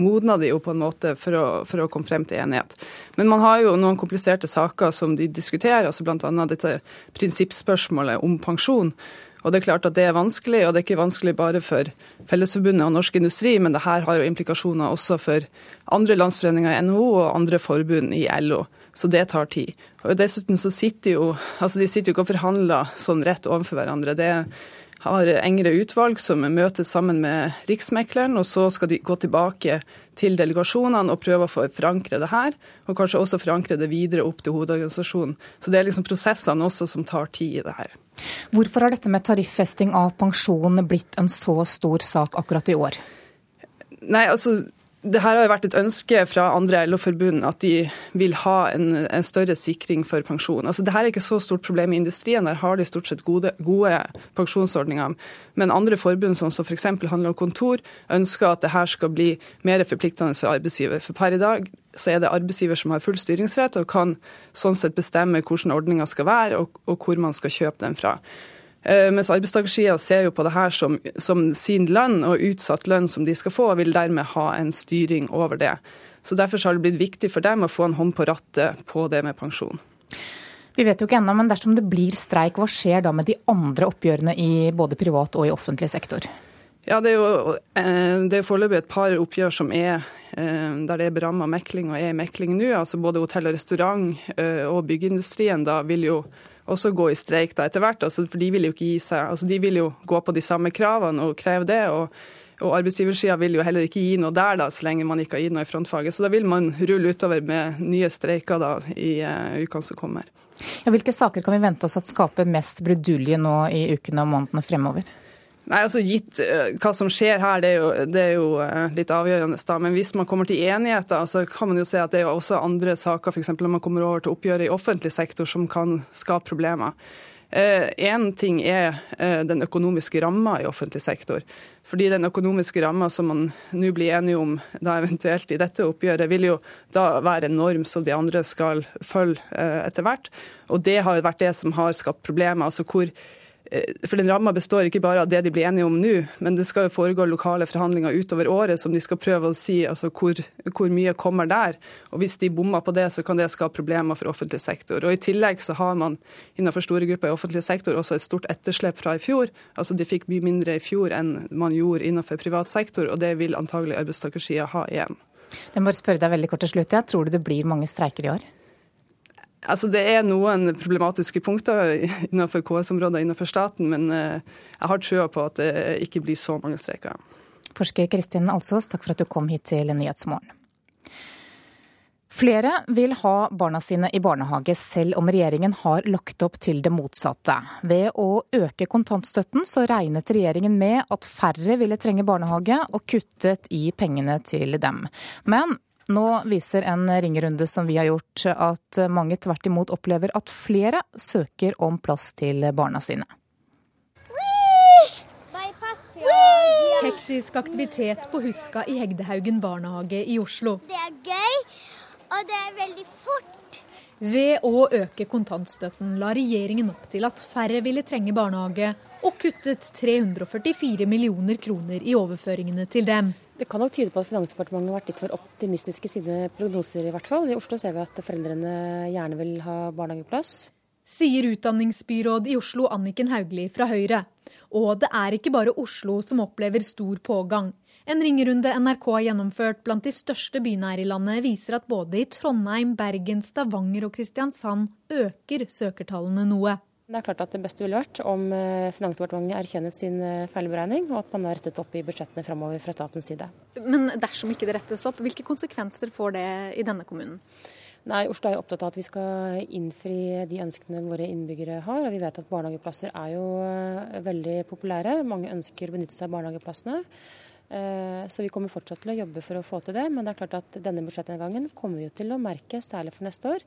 modner de jo på en måte for å, for å, komme frem til enighet. Men man har jo noen kompliserte saker som de diskuterer, altså bl.a. dette prinsippspørsmålet om pensjon. Og Det er klart at det er vanskelig, og det er ikke vanskelig bare for Fellesforbundet og Norsk Industri, men det her har jo implikasjoner også for andre landsforeninger i NHO og andre forbund i LO. Så det tar tid. Og dessuten så sitter jo altså de sitter jo ikke og forhandler sånn rett overfor hverandre. Det har engre utvalg som møtes sammen med Riksmekleren, og så skal de gå tilbake til delegasjonene og prøve å få forankre det her, og kanskje også forankre det videre opp til hovedorganisasjonen. Så det er liksom prosessene også som tar tid i det her. Hvorfor har dette med tariffesting av pensjon blitt en så stor sak akkurat i år? Nei, altså det her har jo vært et ønske fra andre LO-forbund at de vil ha en, en, større sikring for pensjon. Altså, det her er ikke så stort problem i industrien, der har de stort sett gode, gode pensjonsordninger. Men andre forbund, som f.eks. handler om kontor, ønsker at det her skal bli mer forpliktende for arbeidsgiver. For per i dag så er det arbeidsgiver som har full styringsrett og kan sånn sett bestemme hvordan ordninga skal være, og, og hvor man skal kjøpe den fra. Eh, mens arbeidstakersida ser jo på det her som, som, sin lønn, og utsatt lønn som de skal få, og vil dermed ha en styring over det. Så Derfor har det blitt viktig for dem å få en hånd på rattet på det med pensjon. Vi vet jo ikke ennå, men dersom det blir streik, hva skjer da med de andre oppgjørene i både privat og i offentlig sektor? Ja, Det er jo eh, det er foreløpig et par oppgjør som er eh, der det er beramma mekling og er i mekling nå. altså Både hotell og restaurant og byggeindustrien da vil jo også gå i streik da etter hvert. Altså, for de vil jo ikke gi seg. Altså, de vil jo gå på de samme kravene og kreve det. og Og arbeidsgiversida vil jo heller ikke gi noe der, da, så lenge man ikke har gitt noe i frontfaget. Så da vil man rulle utover med nye streiker da, i uh, ukene som kommer. Ja, hvilke saker kan vi vente oss at skaper mest brudulje nå i ukene og månedene fremover? Nei, altså Gitt uh, hva som skjer her, det er jo, det er jo uh, litt avgjørende. da, Men hvis man kommer til enigheter, så kan man jo se at det er jo også andre saker, f.eks. når man kommer over til oppgjøret i offentlig sektor, som kan skape problemer. Én eh, ting er den økonomiske ramma i offentlig sektor. Fordi den økonomiske ramma som man nå blir enige om da eventuelt i dette oppgjøret, vil jo da være en norm som de andre skal følge etter hvert. Og det har vært det som har skapt problemer. altså hvor Eh, for den ramma består ikke bare av det de blir enige om nå, men det skal jo foregå lokale forhandlinger utover året som de skal prøve å si altså hvor, hvor, mye kommer der. Og Hvis de bommer på det, så kan det skape problemer for offentlig sektor. Og I tillegg så har man innenfor store grupper i offentlig sektor også et stort etterslep fra i fjor. Altså De fikk mye mindre i fjor enn man gjorde innenfor privat sektor, og det vil antagelig arbeidstakersida ha igjen. Jeg må spørre deg veldig kort til slutt. Ja. Tror du det blir mange streiker i år? Altså, det er noen problematiske punkter *laughs* innenfor KS-områder innenfor staten, men eh, jeg har trua på at det ikke blir så mange streiker. Forsker Kristin Alsås, takk for at du kom hit til Nyhetsmorgen. Flere vil ha barna sine i barnehage, selv om regjeringen har lagt opp til det motsatte. Ved å øke kontantstøtten så regnet regjeringen med at færre ville trenge barnehage, og kuttet i pengene til dem. Men nå viser en ringerunde som vi har gjort at mange tvert imot opplever at flere søker om plass til barna sine. Hektisk aktivitet på Huska i Hegdehaugen barnehage i Oslo. Det er gøy, og det er veldig fort. Ved å øke kontantstøtten la regjeringen opp til at færre ville trenge barnehage, og kuttet 344 millioner kroner i overføringene til dem. Det kan nok tyde på at Finansdepartementet har vært litt for optimistiske i sine prognoser, i hvert fall. I Oslo ser vi at foreldrene gjerne vil ha barnehageplass. Sier utdanningsbyråd i Oslo Anniken Hauglie fra Høyre. Og det er ikke bare Oslo som opplever stor pågang. En ringerunde NRK har gjennomført blant de største byene her i landet, viser at både i Trondheim, Bergen, Stavanger og Kristiansand øker søkertallene noe. Det er klart at det beste ville vært om eh, Finansdepartementet erkjennet sin eh, feilberegning, og at man har rettet opp i budsjettene framover fra statens side. Men dersom ikke det rettes opp, hvilke konsekvenser får det i denne kommunen? Nei, Oslo er jo opptatt av at vi skal innfri de ønskene våre innbyggere har. og Vi vet at barnehageplasser er jo eh, veldig populære. Mange ønsker å benytte seg av barnehageplassene. Eh, så vi kommer fortsatt til å jobbe for å få til det. Men det er klart at denne budsjettnedgangen kommer vi til å merke, særlig for neste år.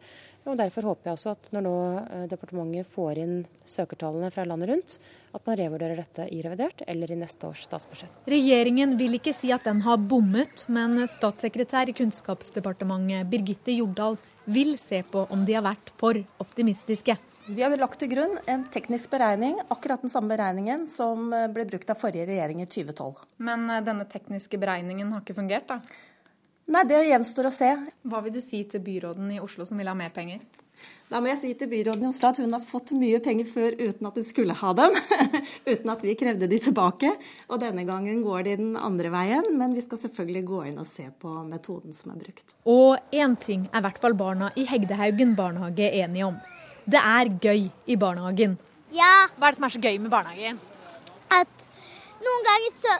Og Derfor håper jeg også at når nå eh, departementet får inn søkertallene fra landet rundt, at man revurderer dette i revidert eller i neste års statsbudsjett. Regjeringen vil ikke si at den har bommet, men statssekretær i Kunnskapsdepartementet Birgitte Jordal vil se på om de har vært for optimistiske. Vi har lagt til grunn en teknisk beregning, akkurat den samme beregningen som eh, ble brukt av forrige regjering i 2012. Men eh, denne tekniske beregningen har ikke fungert, da? Nei, det gjenstår å se. Hva vil du si til byråden i Oslo som vil ha mer penger? Da må jeg si til byråden i Oslo at hun har fått mye penger før uten at hun skulle ha dem. *laughs* uten at vi krevde de tilbake. Og denne gangen går de den andre veien, men vi skal selvfølgelig gå inn og se på metoden som er brukt. Og én ting er i hvert fall barna i Hegdehaugen barnehage enige om. Det er gøy i barnehagen. Ja. Hva er det som er så gøy med barnehagen? At noen ganger så,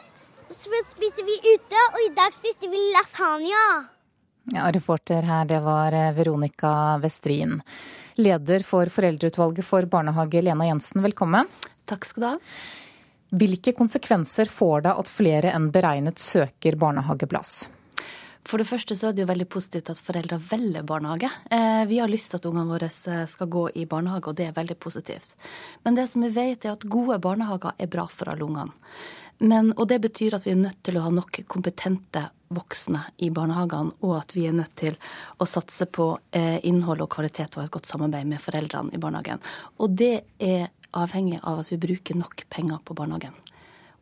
så spiser vi ute, og i dag spiste vi lasagne. Ja, Reporter her, det var eh, Veronica Westrin. Leder for foreldreutvalget for barnehage, Lena Jensen, velkommen. Takk skal du ha. Hvilke konsekvenser får det at flere enn beregnet søker barnehageplass? For det første så er det jo veldig positivt at foreldre velger barnehage. Eh, vi har lyst til at ungene våre eh, skal gå i barnehage, og det er veldig positivt. Men det som vi vet er at gode barnehager er bra for alle ungene. Men, og det betyr at vi er nødt til å ha nok kompetente voksne i barnehagene, og at vi er nødt til å satse på eh, innhold og kvalitet og et godt samarbeid med foreldrene i barnehagen. Og det er avhengig av at vi bruker nok penger på barnehagen.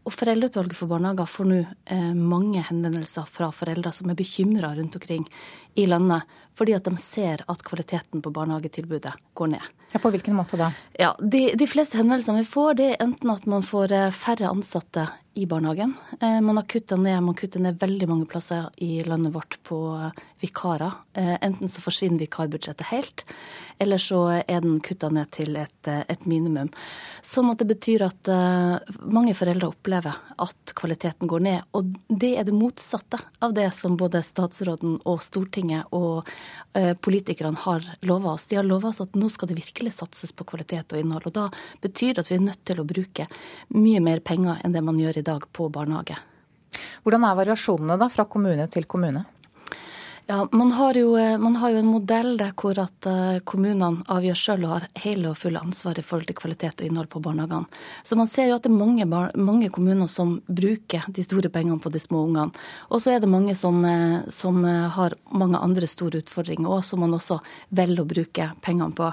Og Foreldreutvalget for barnehager får nå eh, mange henvendelser fra foreldre som er bekymra rundt omkring i landet, fordi at de ser at kvaliteten på barnehagetilbudet går ned. Ja, På hvilken måte da? Ja, De, de fleste henvendelsene vi får, det er enten at man får eh, færre ansatte i barnehagen. Eh, man har kutta ned, man kutter ned veldig mange plasser i landet vårt på vikarer. Enten så forsvinner vikarbudsjettet helt, eller så er den kutta ned til et, et, minimum. Sånn at det betyr at uh, mange foreldre opplever at kvaliteten går ned. Og det er det motsatte av det som både statsråden og Stortinget og uh, politikerne har lova oss. De har lova oss at nå skal det virkelig satses på kvalitet og innhold. Og da betyr det at vi er nødt til å bruke mye mer penger enn det man gjør i dag på barnehage. Hvordan er variasjonene da fra kommune til kommune? Ja, man har, jo, eh, man har jo, en modell der hvor at eh, kommunene avgjør sjøl og har hele og fulle ansvar i forhold til kvalitet og innhold på barnehagene. Så man ser jo at det er mange, mange kommuner som bruker de store pengene på de små ungene. Og så er det mange som, eh, som har mange andre store utfordringer òg, som man også velger å bruke pengene på.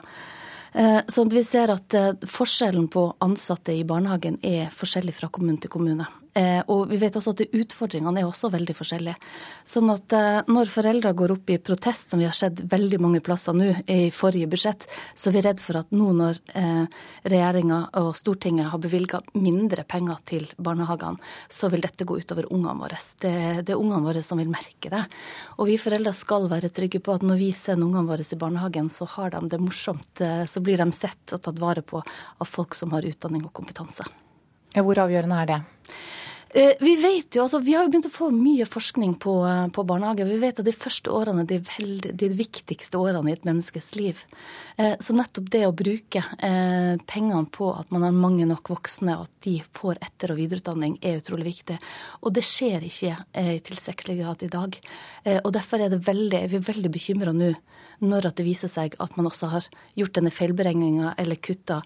Så vi ser at forskjellen på ansatte i barnehagen er forskjellig fra kommune til kommune. Eh, og vi vet også at utfordringene er også veldig forskjellige. Sånn at eh, når foreldre går opp i protest, som vi har sett veldig mange plasser nå i forrige budsjett, så er vi redd for at nå når eh, regjeringa og Stortinget har bevilga mindre penger til barnehagene, så vil dette gå utover ungene våre. Det, det er ungene våre som vil merke det. Og vi foreldre skal være trygge på at når vi sender ungene våre i barnehagen, så har de det morsomt. Så blir de sett og tatt vare på av folk som har utdanning og kompetanse. Hvor avgjørende er det? Eh, vi vet jo, altså, vi har jo begynt å få mye forskning på, eh, på barnehage. Vi vet at de første årene er de, de viktigste årene i et menneskes liv. Eh, så nettopp det å bruke pengene på at man har mange nok voksne, og at de får etter- og videreutdanning, er utrolig viktig. Og det skjer ikke i tilstrekkelig grad i dag. Og derfor er, veldig, er vi veldig bekymra nå når det viser seg at man også har gjort denne feilberegninga eller kutta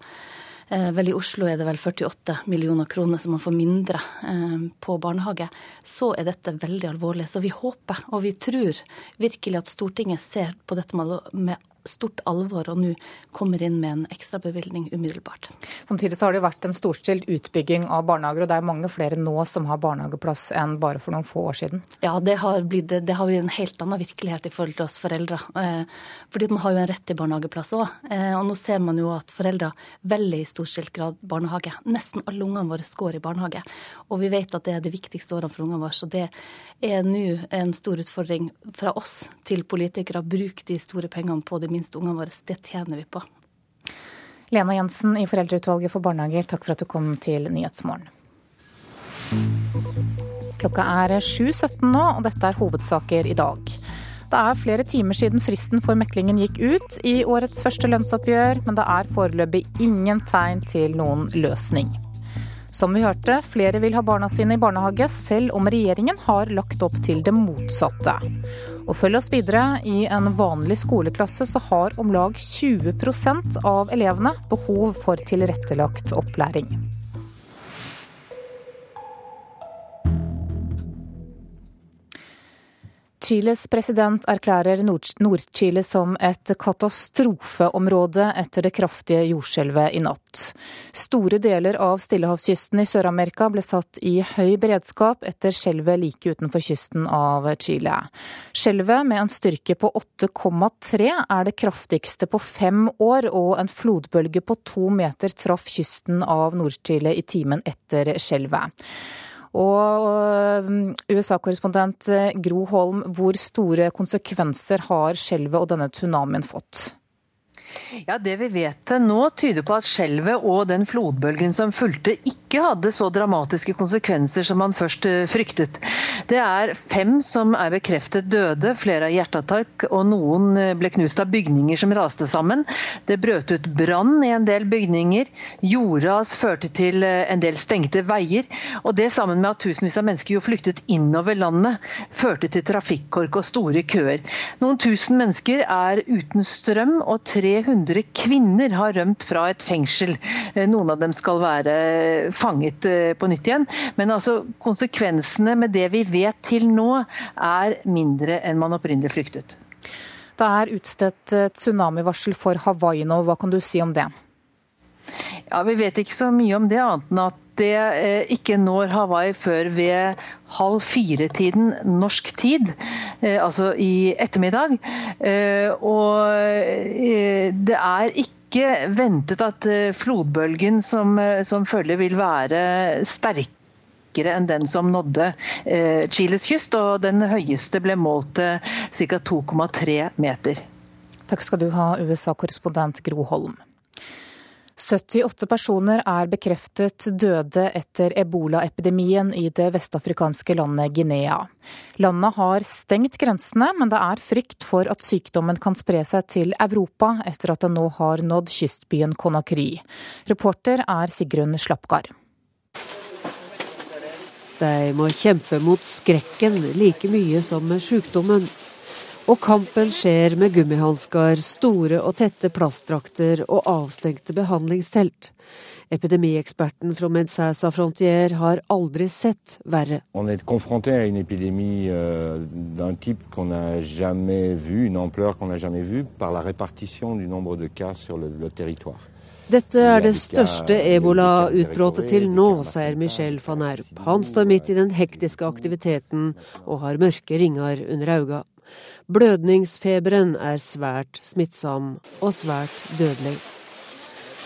vel, i Oslo er det vel 48 millioner kroner som man får mindre eh, på barnehage. Så er dette veldig alvorlig. Så vi håper og vi tror virkelig at Stortinget ser på dette med stort alvor og nå kommer inn med en ekstrabevilgning umiddelbart. Samtidig så har det vært en storstilt utbygging av barnehager, og det er mange flere nå som har barnehageplass enn bare for noen få år siden? Ja, det har blitt, det har blitt en helt annen virkelighet i forhold til oss foreldre. Eh, fordi man har jo en rett til barnehageplass òg. Eh, og nå ser man jo at foreldre velger i storstilt grad barnehage. Nesten alle ungene våre går i barnehage. Og vi vet at det er det viktigste årene for ungene våre. Så det er nå en stor utfordring fra oss til politikere. Bruk de store pengene på de minste ungene våre. Det tjener vi på. Lena Jensen i Foreldreutvalget for barnehager, takk for at du kom til Nyhetsmorgen. Klokka er 7.17 nå, og dette er hovedsaker i dag. Det er flere timer siden fristen for meklingen gikk ut i årets første lønnsoppgjør, men det er foreløpig ingen tegn til noen løsning. Som vi hørte, flere vil ha barna sine i barnehage, selv om regjeringen har lagt opp til det motsatte. Og følg oss videre. I en vanlig skoleklasse så har om lag 20% av elevene behov for tilrettelagt opplæring. Chiles president erklærer Nord-Chile som et katastrofeområde etter det kraftige jordskjelvet i natt. Store deler av stillehavskysten i Sør-Amerika ble satt i høy beredskap etter skjelvet like utenfor kysten av Chile. Skjelvet med en styrke på 8,3 er det kraftigste på fem år, og en flodbølge på to meter traff kysten av Nord-Chile i timen etter skjelvet. Og USA-korrespondent eh, Gro Holm, hvor store konsekvenser har skjelvet og denne tsunamien fått? Ja, Det vi vet nå, tyder på at skjelvet og den flodbølgen som fulgte, ikke hadde så dramatiske konsekvenser som man først eh, fryktet. Det er fem som er bekreftet døde, flere av hjerteattakk, og noen eh, ble knust av bygninger som raste sammen. Det brøt ut brann i en del bygninger. Jordras førte til eh, en del stengte veier. Og det sammen med at tusenvis av mennesker jo flyktet innover landet, førte til trafikkork og store køer. Noen tusen mennesker er uten strøm, og 300 kvinner har rømt fra et fengsel. Noen av dem skal være fanget eh, på nytt igjen. Men altså, konsekvensene med det vi vet til nå, er mindre enn man opprinnelig fryktet. Det er utstedt tsunamivarsel for Hawaii nå. Hva kan du si om det? Ja, Vi vet ikke så mye om det, annet enn at det eh, ikke når Hawaii før ved halv fire-tiden norsk tid, eh, altså i ettermiddag. Og det er ikke ventet at flodbølgen som, som følger vil være sterkere enn den som nådde Chiles kyst, og den høyeste ble målt til ca. 2,3 meter. Takk skal du ha, USA-korrespondent Gro Holm. 78 personer er bekreftet døde etter ebolaepidemien i det vestafrikanske landet Guinea. Landet har stengt grensene, men det er frykt for at sykdommen kan spre seg til Europa etter at den nå har nådd kystbyen Conakry. Reporter er Sigrun Slapgard. De må kjempe mot skrekken like mye som sykdommen. Og kampen skjer med gummihansker, store og tette plastdrakter og avstengte behandlingstelt. Epidemieksperten fra Médecins Frontier har aldri sett verre. On est confronté à une épidémie euh, d'un type qu'on n'a jamais vu, une ampleur qu'on n'a jamais vue, par la répartition du nombre de cas sur le, le territoire. Dette er det største ebola-utbruddet til nå, sier Michel van Erp. Han står midt i den hektiske aktiviteten og har mørke ringer under øynene. Blødningsfeberen er svært smittsom og svært dødelig.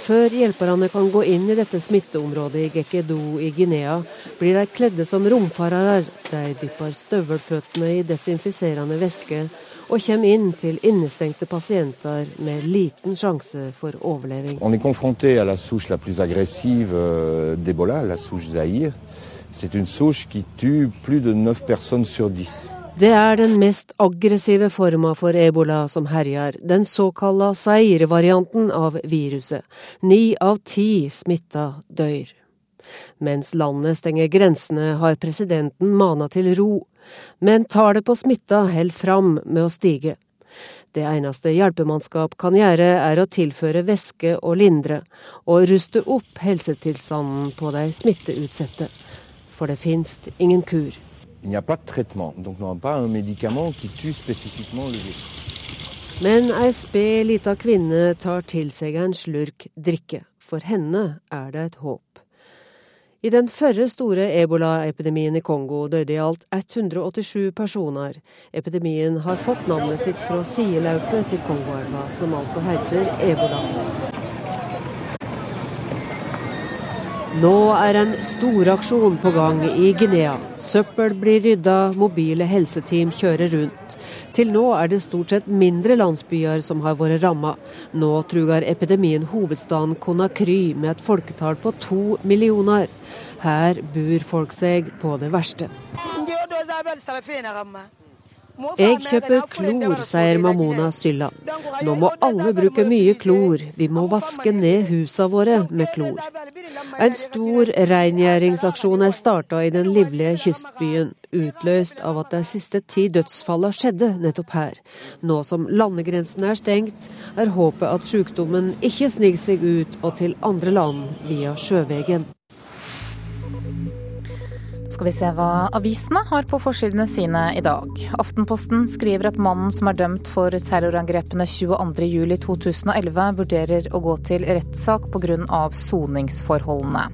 Før hjelperne kan gå inn i dette smitteområdet i Gekedo i Guinea, blir de kledde som romfarere. De dypper støvelføttene i desinfiserende væske og kommer inn til innestengte pasienter med liten sjanse for overleving. On est confronté à la souche la plus agressive euh, d'Ebola, la souche Zaïre. C'est une souche qui tue plus de 9 personnes sur 10. Det er den mest aggressive forma for ebola som herjer, den såkalla Zaire-varianten av viruset. Ni av ti smitta dør. Mens landet stenger grensene, har presidenten mana til ro. Men tallet på smitta holder fram med å stige. Det eneste hjelpemannskap kan gjøre, er å tilføre væske og lindre, og ruste opp helsetilstanden på de smitteutsatte. For det finnes ingen kur. Il n'y a pas de traitement, donc nous n'avons pas un médicament qui tue spécifiquement le virus. Men ei lita kvinne tar til seg en slurk drikke. For henne er det et håp. I den førre store ebolaepidemien i Kongo døde i alt 187 personer. Epidemien har fått navnet sitt fra sideløpet til Kongoelva, som altså heter ebola. Nå er en storaksjon på gang i Guinea. Søppel blir rydda, mobile helseteam kjører rundt. Til nå er det stort sett mindre landsbyer som har vært ramma. Nå truger epidemien hovedstaden Conakry med et folketall på to millioner. Her bor folk seg på det verste. Jeg kjøper klor, sier Mamona Sylla. Nå må alle bruke mye klor. Vi må vaske ned husa våre med klor. En stor rengjøringsaksjon er starta i den livlige kystbyen, utløst av at de siste ti dødsfallene skjedde nettopp her. Nå som landegrensene er stengt, er håpet at sykdommen ikke sniker seg ut og til andre land via sjøveien skal vi se hva avisene har på forsidene sine i dag. Aftenposten skriver at mannen som er dømt for terrorangrepene 22.07.2011, vurderer å gå til rettssak pga. soningsforholdene.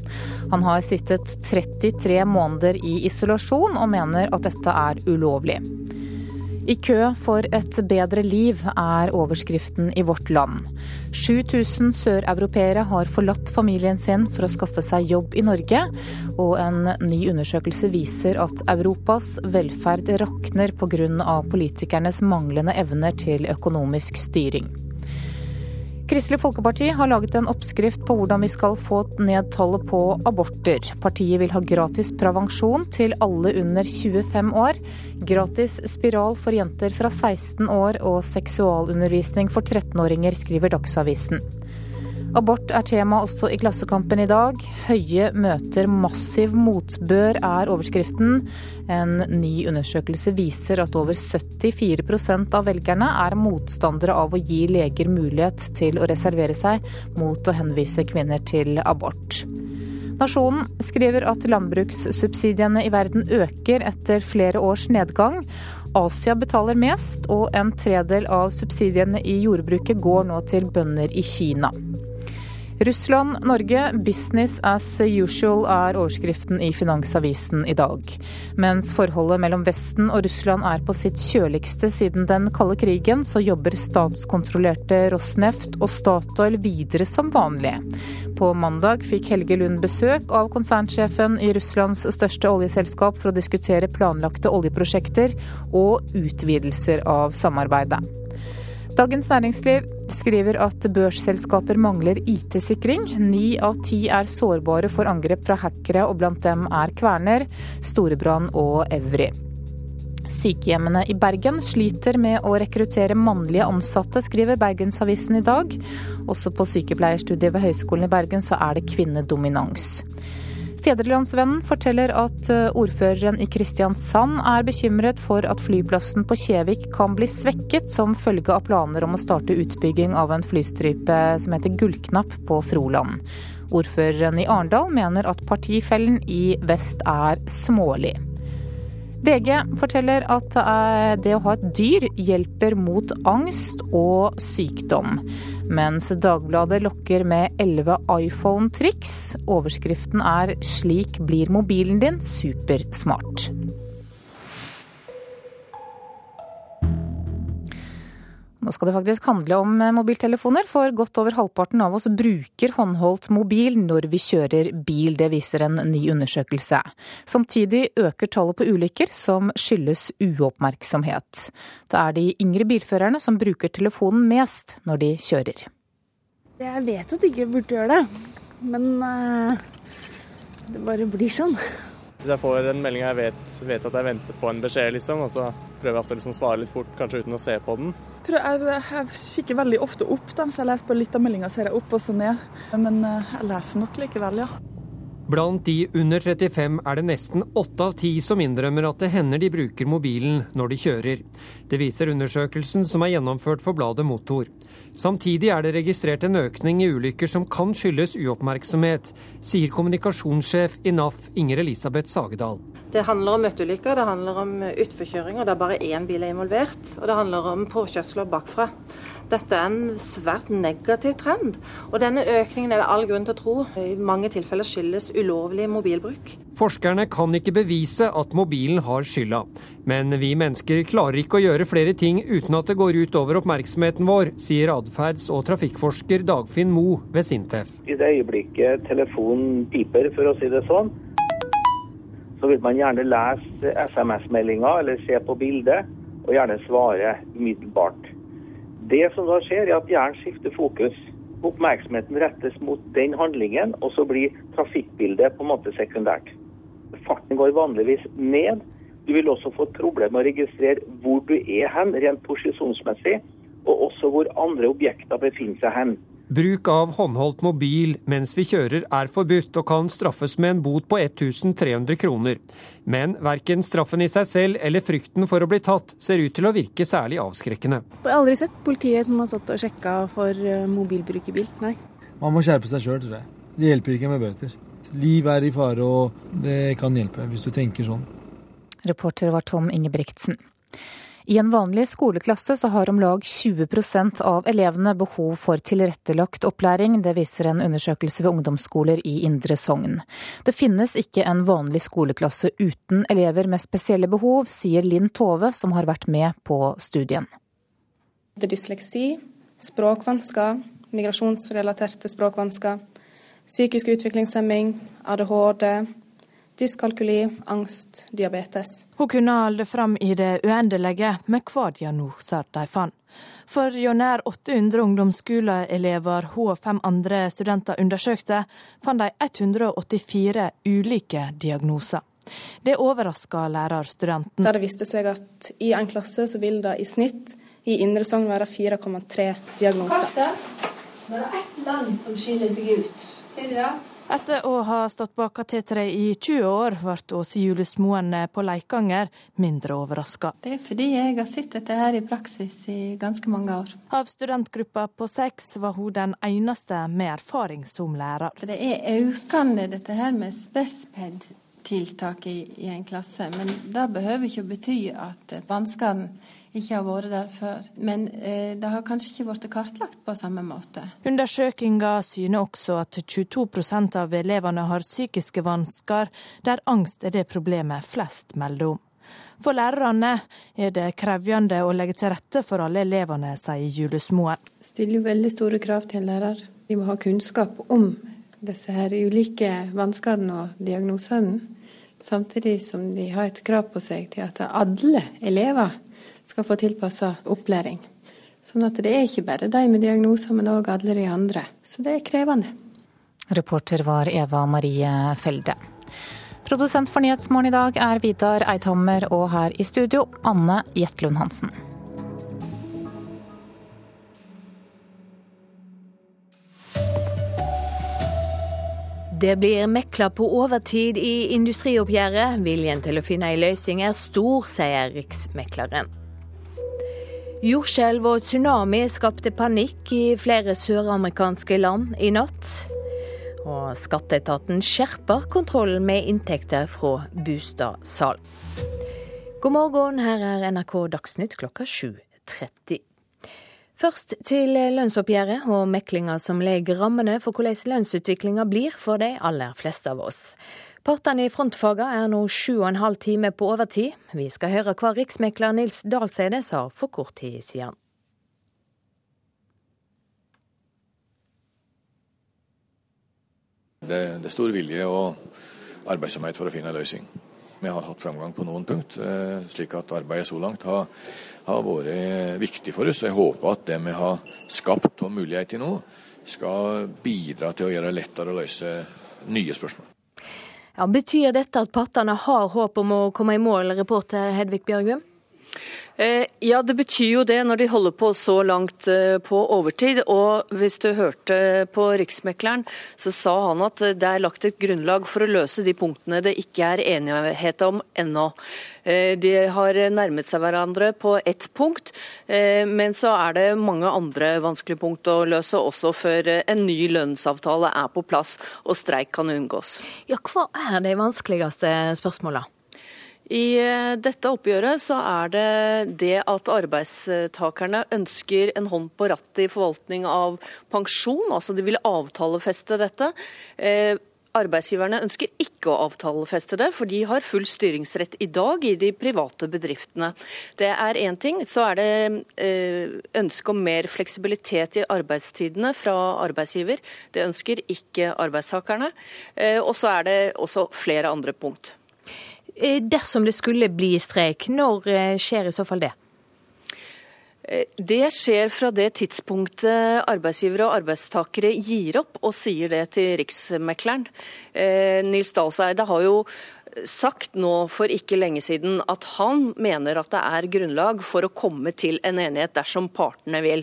Han har sittet 33 måneder i isolasjon, og mener at dette er ulovlig. I kø for et bedre liv er overskriften i Vårt Land. 7000 søreuropeere har forlatt familien sin for å skaffe seg jobb i Norge, og en ny undersøkelse viser at Europas velferd rakner pga. politikernes manglende evner til økonomisk styring. Kristelig Folkeparti har laget en oppskrift på hvordan vi skal få ned tallet på aborter. Partiet vil ha gratis prevensjon til alle under 25 år, gratis spiral for jenter fra 16 år og seksualundervisning for 13-åringer, skriver Dagsavisen. Abort er tema også i Klassekampen i dag. Høie møter massiv motbør, er overskriften. En ny undersøkelse viser at over 74% av velgerne er motstandere av å gi leger mulighet til å reservere seg mot å henvise kvinner til abort. Nasjonen skriver at landbrukssubsidiene i verden øker etter flere års nedgang. Asia betaler mest, og en tredel av subsidiene i jordbruket går nå til bønder i Kina. Russland-Norge, business as usual er overskriften i Finansavisen i dag. Mens forholdet mellom Vesten og Russland er på sitt kjøligste siden den kalde krigen, så jobber statskontrollerte Rosneft og Statoil videre som vanlig. På mandag fikk Helge Lund besøk av konsernsjefen i Russlands største oljeselskap for å diskutere planlagte oljeprosjekter og utvidelser av samarbeidet. Dagens Næringsliv skriver at børsselskaper mangler IT-sikring. Ni av ti er sårbare for angrep fra hackere, og blant dem er Kverner, Storebrand og Evry. Sykehjemmene i Bergen sliter med å rekruttere mannlige ansatte, skriver Bergensavisen i dag. Også på sykepleierstudiet ved Høgskolen i Bergen så er det kvinnedominans. Fedrelandsvennen forteller at eh, ordføreren i Kristiansand er bekymret for at flyplassen på Kjevik kan bli svekket som følge av planer om å starte utbygging av en flystripe som heter Gullknapp på Froland. Ordføreren i Arendal mener at partifellen i vest er smålig. VG forteller at det å ha et dyr hjelper mot angst og sykdom. Mens Dagbladet lokker med elleve iPhone-triks. Overskriften er 'Slik blir mobilen din supersmart'. Nå skal det faktisk handle om eh, mobiltelefoner, for godt over halvparten av oss bruker håndholdt mobil når vi kjører bil. Det viser en ny undersøkelse. Samtidig øker tallet på ulykker som skyldes uoppmerksomhet. Det er de yngre bilførerne som bruker telefonen mest når de kjører. Jeg vet at jeg ikke burde gjøre det, men uh, det bare blir sånn. Hvis jeg får en melding jeg vet, vet, at jeg venter på en beskjed, liksom, og så prøver jeg ofte å liksom svare litt fort, kanskje uten å se på den. Jeg, kikker veldig ofte opp, da, så jeg leser på litt av meldinga, ser jeg opp og så ned. Men eh, jeg leser nok likevel, ja. Blant de under 35 er det nesten åtte av ti som innrømmer at det hender de bruker mobilen når de kjører. Det viser undersøkelsen som er gjennomført for bladet Motor. Samtidig er det registrert en økning i ulykker som kan skyldes uoppmerksomhet, sier kommunikasjonssjef i NAF Inger Elisabeth Sagedal. Det handler om møteulykker, det handler om utforkjøringer der bare én bil er involvert. Og det handler om påkjørsler bakfra. Dette er en svært negativ trend, og denne økningen er det all grunn til å tro i mange tilfeller skyldes ulovlig mobilbruk. Forskerne kan ikke bevise at mobilen har skylda, men vi mennesker klarer ikke å gjøre flere ting uten at det går ut over oppmerksomheten vår, sier atferds- og trafikkforsker Dagfinn Mo ved Sintef. I det øyeblikket telefonen piper, for å si det sånn, så vil man gjerne lese SMS-meldinger eller se på bildet, og gjerne svare umiddelbart. Det som da skjer, er at hjernen skifter fokus. Oppmerksomheten rettes mot den handlingen, og så blir trafikkbildet på en måte sekundært. Farten går vanligvis ned. Du vil også få problemer med å registrere hvor du er hen, rent posisjonsmessig, og også hvor andre objekter befinner seg hen. Bruk av håndholdt mobil mens vi kjører er forbudt og kan straffes med en bot på 1300 kroner. Men verken straffen i seg selv eller frykten for å bli tatt ser ut til å virke særlig avskrekkende. Jeg har aldri sett politiet som har stått og sjekka for eh, mobilbruk i bil, nei. Man må skjerpe seg sjøl, tror jeg. Det hjelper ikke med bøter. Liv er i fare, og det kan hjelpe, hvis du tenker sånn. Reporter var Tom Ingebrigtsen. I en vanlig skoleklasse så har om lag 20% av elevene behov for tilrettelagt opplæring. Det viser en undersøkelse ved ungdomsskoler i Indre Sogn. Det finnes ikke en vanlig skoleklasse uten elever med spesielle behov, sier Linn Tove, som har vært med på studien. Det er dysleksi, språkvansker, migrasjonsrelaterte språkvansker, psykisk utviklingshemming, ADHD, dyskalkuli, angst, diabetes. Hun kunne holde fram i det uendelige med hva diagnoser de fant. For jo nær 800 ungdomsskoleelever hun og fem andre studenter undersøkte, fant de 184 ulike diagnoser. Det overraska lærerstudenten. Da det viste seg at i en klasse så vil det i snitt i Indre Sogn være 4,3 diagnoser. Er det ett land som skiller seg ut. Ser du det? Etter å ha stått bak kateteret i 20 år, ble Åse Julusmoen på Leikanger mindre overraska. Det er fordi jeg har sett dette her i praksis i ganske mange år. Av studentgruppa på seks var hun den eneste med erfaring som lærer. Det er økende dette her med spesped-tiltak i, i, en klasse, men det behøver ikke å bety at vanskene ikke har vært der før. Men eh, det har kanskje ikke blitt kartlagt på samme måte. Undersøkinga syner også at 22% av elevene har psykiske vansker, der angst er det problemet flest melder om. For lærerne er det krevende å legge til rette for alle elevene, sier Julesmoen. Det stiller jo veldig store krav til en lærer. Vi må ha kunnskap om disse her ulike vanskene og diagnosene. Samtidig som de har et krav på seg til at alle elever skal få tilpassa opplæring. Sånn at det er ikke bare de med diagnoser, men òg alle de andre. Så det er krevende. Reporter var Eva Marie Felde. Produsent for Nyhetsmorgen i dag er Vidar Eidhammer, og her i studio Anne Jetlund Hansen. Det blir mekla på overtid i industrioppgjøret. Viljen til å finne ei løsning er stor, sier Riksmekleren. Jordskjelv og tsunami skapte panikk i flere søramerikanske land i natt. Og skatteetaten skjerper kontrollen med inntekter fra boligsalg. God morgen, her er NRK Dagsnytt klokka 7.30. Først til lønnsoppgjøret og meklinga som legger rammene for hvordan lønnsutviklinga blir for de aller fleste av oss. Partene i frontfaga er nå sju og en halv time på overtid. Vi skal høre hva riksmekler Nils Dalsede sa for kort tid siden. Det, det er stor vilje og arbeidsomhet for å finne en løsning. Vi har hatt framgang på noen punkt, eh, slik at arbeidet så langt har, har vært viktig for oss. Jeg håper at det vi har skapt og mulighet til nå, skal bidra til å gjøre det lettere å løse nye spørsmål. Ja, betyr dette at partene har håp om å komme i mål, reporter Hedvig Bjørgum? Eh, ja, det betyr jo det når de holder på så langt eh, på overtid. Og hvis du hørte på Riksmekleren, så sa han at det er lagt et grunnlag for å løse de punktene det ikke er enighet om ennå. Eh, de har nærmet seg hverandre på ett punkt, men så er det mange andre vanskelige punkt å løse også før en ny lønnsavtale er på plass og streik kan unngås. Ja, Hva er de vanskeligste spørsmålene? I eh, dette oppgjøret så er det det at arbeidstakerne ønsker en hånd på rattet i forvaltning av pensjon, altså de vil avtalefeste dette. Eh, arbeidsgiverne ønsker ikke å avtalefeste det, for de har full styringsrett i dag i de private bedriftene. Det er én ting. Så er det eh, ønske om mer fleksibilitet i arbeidstidene fra arbeidsgiver. Det ønsker ikke arbeidstakerne. Og så er det også flere andre punkt. Eh, dersom det skulle bli streik, når eh, skjer i så fall det? Eh, det skjer fra det tidspunktet arbeidsgivere og arbeidstakere gir opp og sier det til Riksmekleren. Nils Dalseide har jo sagt nå for ikke lenge siden at han mener at det er grunnlag for å komme til en enighet dersom partene vil.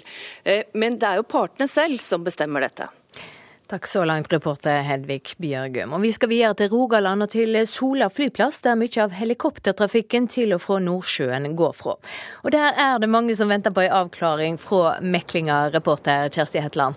Men det er jo partene selv som bestemmer dette. Takk så langt, reporter Hedvig Bjørgum. Og vi skal videre til Rogaland og til Sola flyplass, der mye av helikoptertrafikken til og fra Nordsjøen går fra. Og der er det mange som venter på en avklaring fra meklinga, reporter Kjersti Hetland.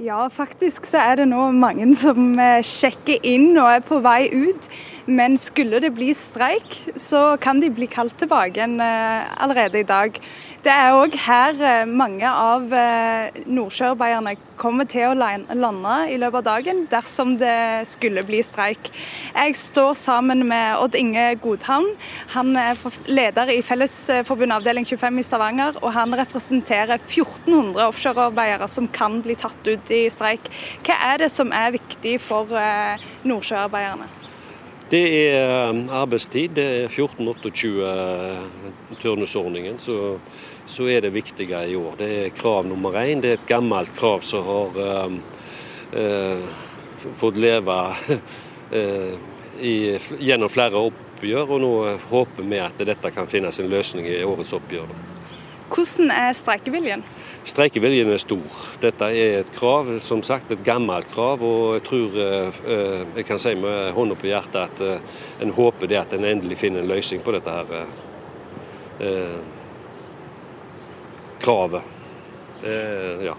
Ja, faktisk så er det nå mange som eh, sjekker inn og er på vei ut. Men skulle det bli streik, så kan de bli kalt tilbake igjen eh, allerede i dag. Det er òg her eh, mange av eh, nordsjøarbeiderne kommer til å lande i løpet av dagen dersom det skulle bli streik. Jeg står sammen med Odd Inge Godhavn. Han er leder i Fellesforbundet avdeling 25 i Stavanger, og han representerer 1400 offshorearbeidere som kan bli tatt ut i streik. Hva er det som er viktig for nordsjøarbeiderne? Det er um, arbeidstid. Det er 1428 turnusordningen. Så, så, er det viktige i år. Det er krav nummer én. Det er et gammelt krav som har um, uh, fått leve *laughs* uh, i, gjennom flere oppgjør. Og nå håper vi at dette kan finnes en løsning i årets oppgjør. Hvordan er streikeviljen? Streikeviljen er stor. Dette er et krav, som sagt et gammelt krav. Og jeg tror eh, jeg kan si med hånda på hjertet at eh, en håper det at en endelig finner en løsning på dette her eh, kravet. ja.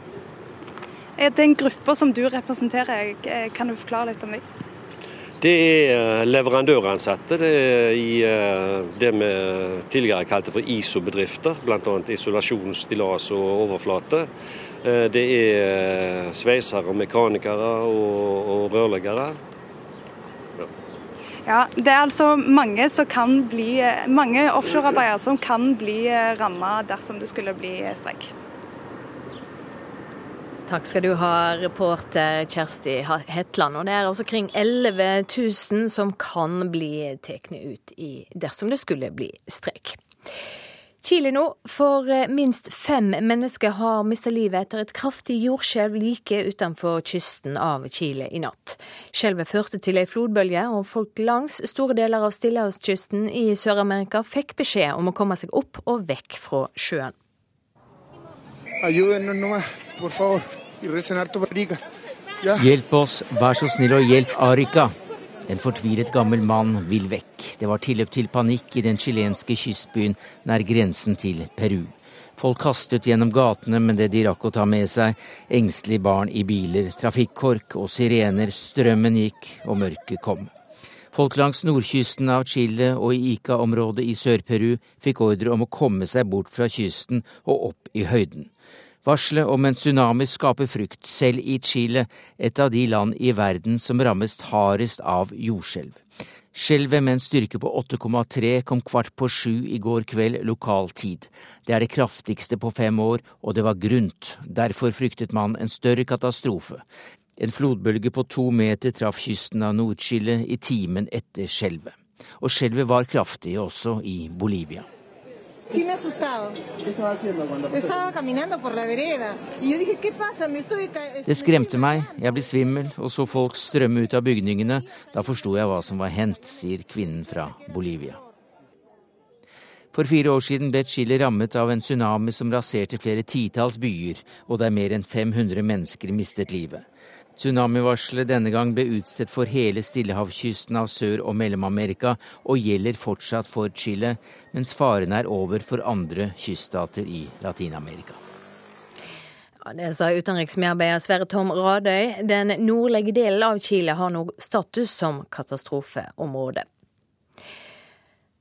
Er det en gruppe som du representerer, kan du forklare litt om det? Det er eh, leverandøransatte. Det er i eh, det vi tidligere kalte for ISO-bedrifter, bl.a. isolasjon, stillas og overflate. Eh, det er sveisere, mekanikere og, og rørleggere. Ja. ja. Det er altså mange, mange offshorearbeidere som kan bli ramma dersom det skulle bli streik. Takk skal du ha, reporter Kjersti Hetland. Og det er altså kring 11 000 som kan bli tatt ut i, dersom det skulle bli streik. Chile nå, for eh, minst fem mennesker har mista livet etter et kraftig jordskjelv like utenfor kysten av Chile i natt. Skjelvet førte til ei flodbølge, og folk langs store deler av stillehavskysten i Sør-Amerika fikk beskjed om å komme seg opp og vekk fra sjøen. Hjelp oss, vær så snill og hjelp Arica. En fortvilet gammel mann vil vekk. Det var tilløp til panikk i den chilenske kystbyen nær grensen til Peru. Folk kastet gjennom gatene med det de rakk å ta med seg. Engstelige barn i biler, trafikkork og sirener. Strømmen gikk, og mørket kom. Folk langs nordkysten av Chile og i Ica-området i Sør-Peru fikk ordre om å komme seg bort fra kysten og opp i høyden. Varselet om en tsunami skaper frykt, selv i Chile, et av de land i verden som rammes hardest av jordskjelv. Skjelvet med en styrke på 8,3 kom kvart på sju i går kveld lokal tid. Det er det kraftigste på fem år, og det var grunt. Derfor fryktet man en større katastrofe. En flodbølge på to meter traff kysten av Nord-Chile i timen etter skjelvet. Og skjelvet var kraftig også i Bolivia. Sí me asustaba. ¿Qué estaba haciendo cuando pasó? Estaba caminando por la vereda. Y yo dije, ¿qué pasa? Me estoy... Det skremte meg, jeg ble svimmel og så folk strømme ut av bygningene. Da forsto jeg hva som var hendt, sier kvinnen fra Bolivia. For fire år siden ble Chile rammet av en tsunami som raserte flere titalls byer, og der mer enn 500 mennesker mistet livet. Tsunamivarselet denne gang ble utstedt for hele stillehavskysten av Sør- og Mellom-Amerika og gjelder fortsatt for Chile, mens faren er over for andre kyststater i Latin-Amerika. Det sa utenriksmedarbeider Sverre Tom Radøy. Den nordlige delen av Chile har nå status som katastrofeområde.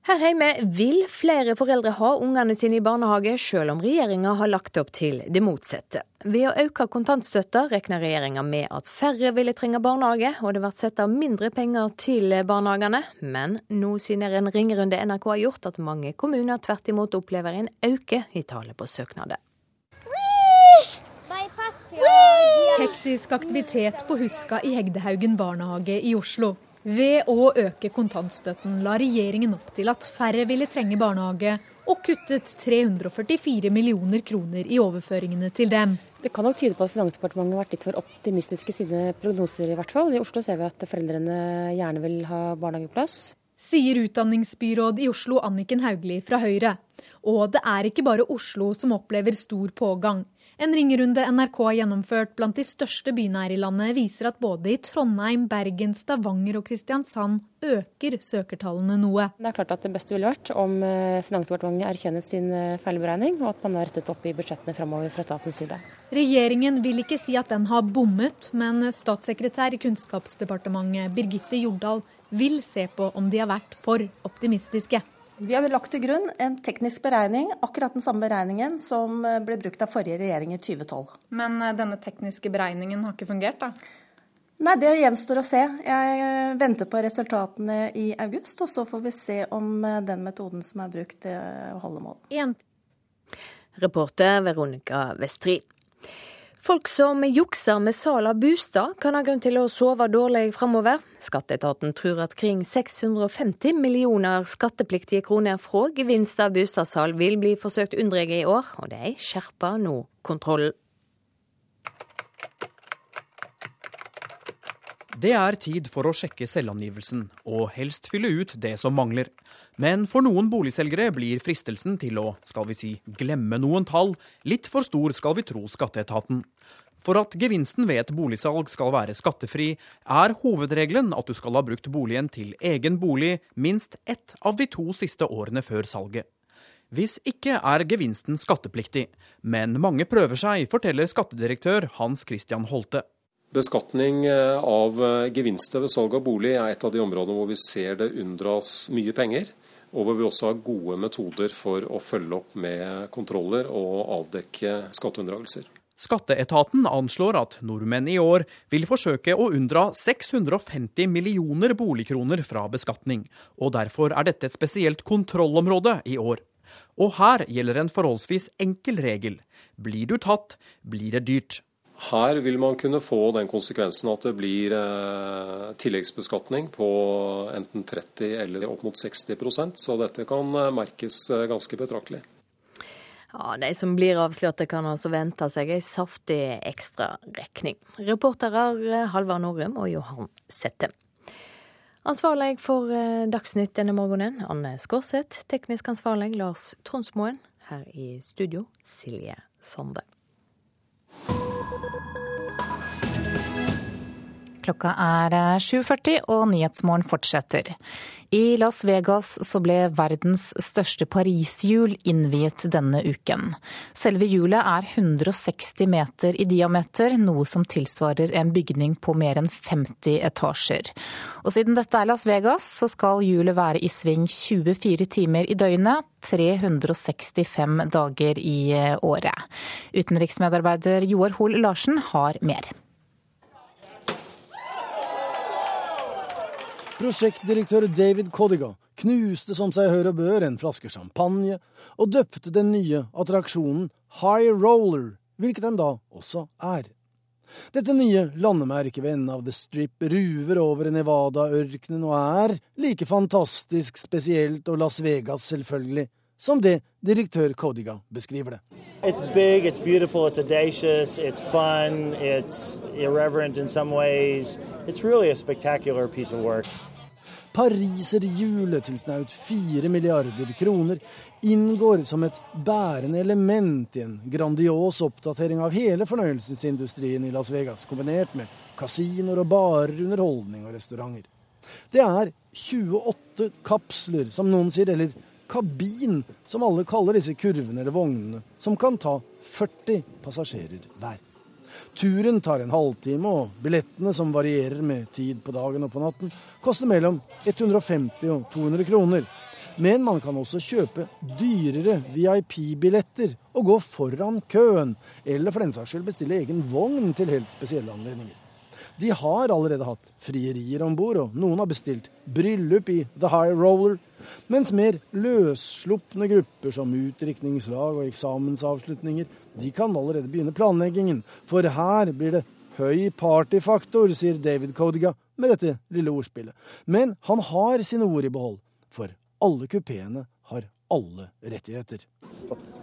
Her hjemme vil flere foreldre ha ungene sine i barnehage, selv om regjeringa har lagt opp til det motsatte. Ved å øke kontantstøtta regner regjeringa med at færre ville trenge barnehage, og det blir satt av mindre penger til barnehagene. Men nå syner en ringerunde NRK har gjort at mange kommuner tvert imot opplever en øke i tallet på søknader. Hektisk aktivitet på Huska i Hegdehaugen barnehage i Oslo. Ved å øke kontantstøtten la regjeringen opp til at færre ville trenge barnehage, og kuttet 344 millioner kroner i overføringene til dem. Det kan nok tyde på at Finansdepartementet har vært litt for optimistiske i sine prognoser, i hvert fall. I Oslo ser vi at foreldrene gjerne vil ha barnehageplass. Sier utdanningsbyråd i Oslo Anniken Hauglie fra Høyre. Og det er ikke bare Oslo som opplever stor pågang. En ringerunde NRK har gjennomført blant de største byene her i landet, viser at både i Trondheim, Bergen, Stavanger og Kristiansand øker søkertallene noe. Det er klart at det beste ville vært om eh, Finansdepartementet erkjenner sin eh, feilberegning, og at man har rettet opp i budsjettene framover fra statens side. Regjeringen vil ikke si at den har bommet, men statssekretær i Kunnskapsdepartementet Birgitte Jordal vil se på om de har vært for optimistiske. Vi har lagt til grunn en teknisk beregning, akkurat den samme beregningen som eh, ble brukt av forrige regjering i 2012. Men eh, denne tekniske beregningen har ikke fungert, da? Nei, det gjenstår å se. Jeg eh, venter på resultatene i august, og så får vi se om den metoden som er brukt, holder mål. Reporter Veronica Vestri. Folk som jukser med salg av bostad, kan ha grunn til å sove dårlig framover. Skatteetaten tror at kring 650 millioner skattepliktige kroner fra gevinst av bostadsalg vil bli forsøkt unndratt i år, og de skjerper nå kontrollen. Det er tid for å sjekke selvangivelsen, og helst fylle ut det som mangler. Men for noen boligselgere blir fristelsen til å, skal vi si, glemme noen tall litt for stor, skal vi tro skatteetaten. For at gevinsten ved et boligsalg skal være skattefri, er hovedregelen at du skal ha brukt boligen til egen bolig minst ett av de to siste årene før salget. Hvis ikke er gevinsten skattepliktig, men mange prøver seg, forteller skattedirektør Hans Christian Holte. Beskatning eh, av eh, gevinster ved salg av bolig er et av de områdene hvor vi ser det unndras mye penger. Og hvor vi også har gode metoder for å følge opp med kontroller og avdekke skatteunndragelser. Skatteetaten anslår at nordmenn i år vil forsøke å unndra 650 millioner boligkroner fra beskatning, og derfor er dette et spesielt kontrollområde i år. Og her gjelder en forholdsvis enkel regel. Blir du tatt, blir det dyrt. Her vil man kunne få den konsekvensen at det blir eh, tilleggsbeskatning på enten 30 eller opp mot 60% så dette kan eh, merkes eh, ganske betraktelig. Ja, De som blir avslørte kan altså vente seg ei saftig ekstraregning. Reportere Halvard Norum og Johan Sette. Ansvarlig for Dagsnytt denne morgenen, Anne Skårseth. Teknisk ansvarlig Lars Tronsmoen. Her i studio, Silje Sande. Thank you. Klokka er 7.40 eh, og Nyhetsmorgen fortsetter. I Las Vegas så ble verdens største pariserhjul innviet denne uken. Selve hjulet er 160 meter i diameter, noe som tilsvarer en bygning på mer enn 50 etasjer. Og siden dette er Las Vegas, så skal hjulet være i sving 24 timer i døgnet, 365 dager i eh, året. Utenriksmedarbeider Joar Hoel Larsen har mer. Prosjektdirektør David Codiga knuste som seg hør og bør en flaske champagne, og døpte den nye attraksjonen High Roller, hvilket den da også er. Dette nye landemerket ved enden av The Strip ruver over Nevada-ørkenen og er like fantastisk spesielt og Las Vegas selvfølgelig, som det direktør Codiga beskriver det. It's big, it's beautiful, it's audacious, it's fun, it's irreverent in some ways. It's really a spectacular piece of work. Pariserhjulet til snaut fire milliarder kroner inngår som et bærende element i en grandios oppdatering av hele fornøyelsesindustrien i Las Vegas, kombinert med kasinoer og barer, underholdning og restauranter. Det er 28 kapsler, som noen sier, eller kabin, som alle kaller disse kurvene eller vognene, som kan ta 40 passasjerer hver. Turen tar en halvtime, og billettene, som varierer med tid på dagen og på natten, koster mellom 150 og 200 kroner. Men man kan også kjøpe dyrere VIP-billetter og gå foran køen, eller for den saks skyld bestille egen vogn til helt spesielle anledninger. De har allerede hatt frierier om bord, og noen har bestilt bryllup i The High Roller, mens mer løsslupne grupper som utdrikningslag og eksamensavslutninger, de kan allerede begynne planleggingen. For her blir det høy partyfaktor, sier David Codiga med dette lille ordspillet. Men han har sine ord i behold, for alle kupeene har alle rettigheter.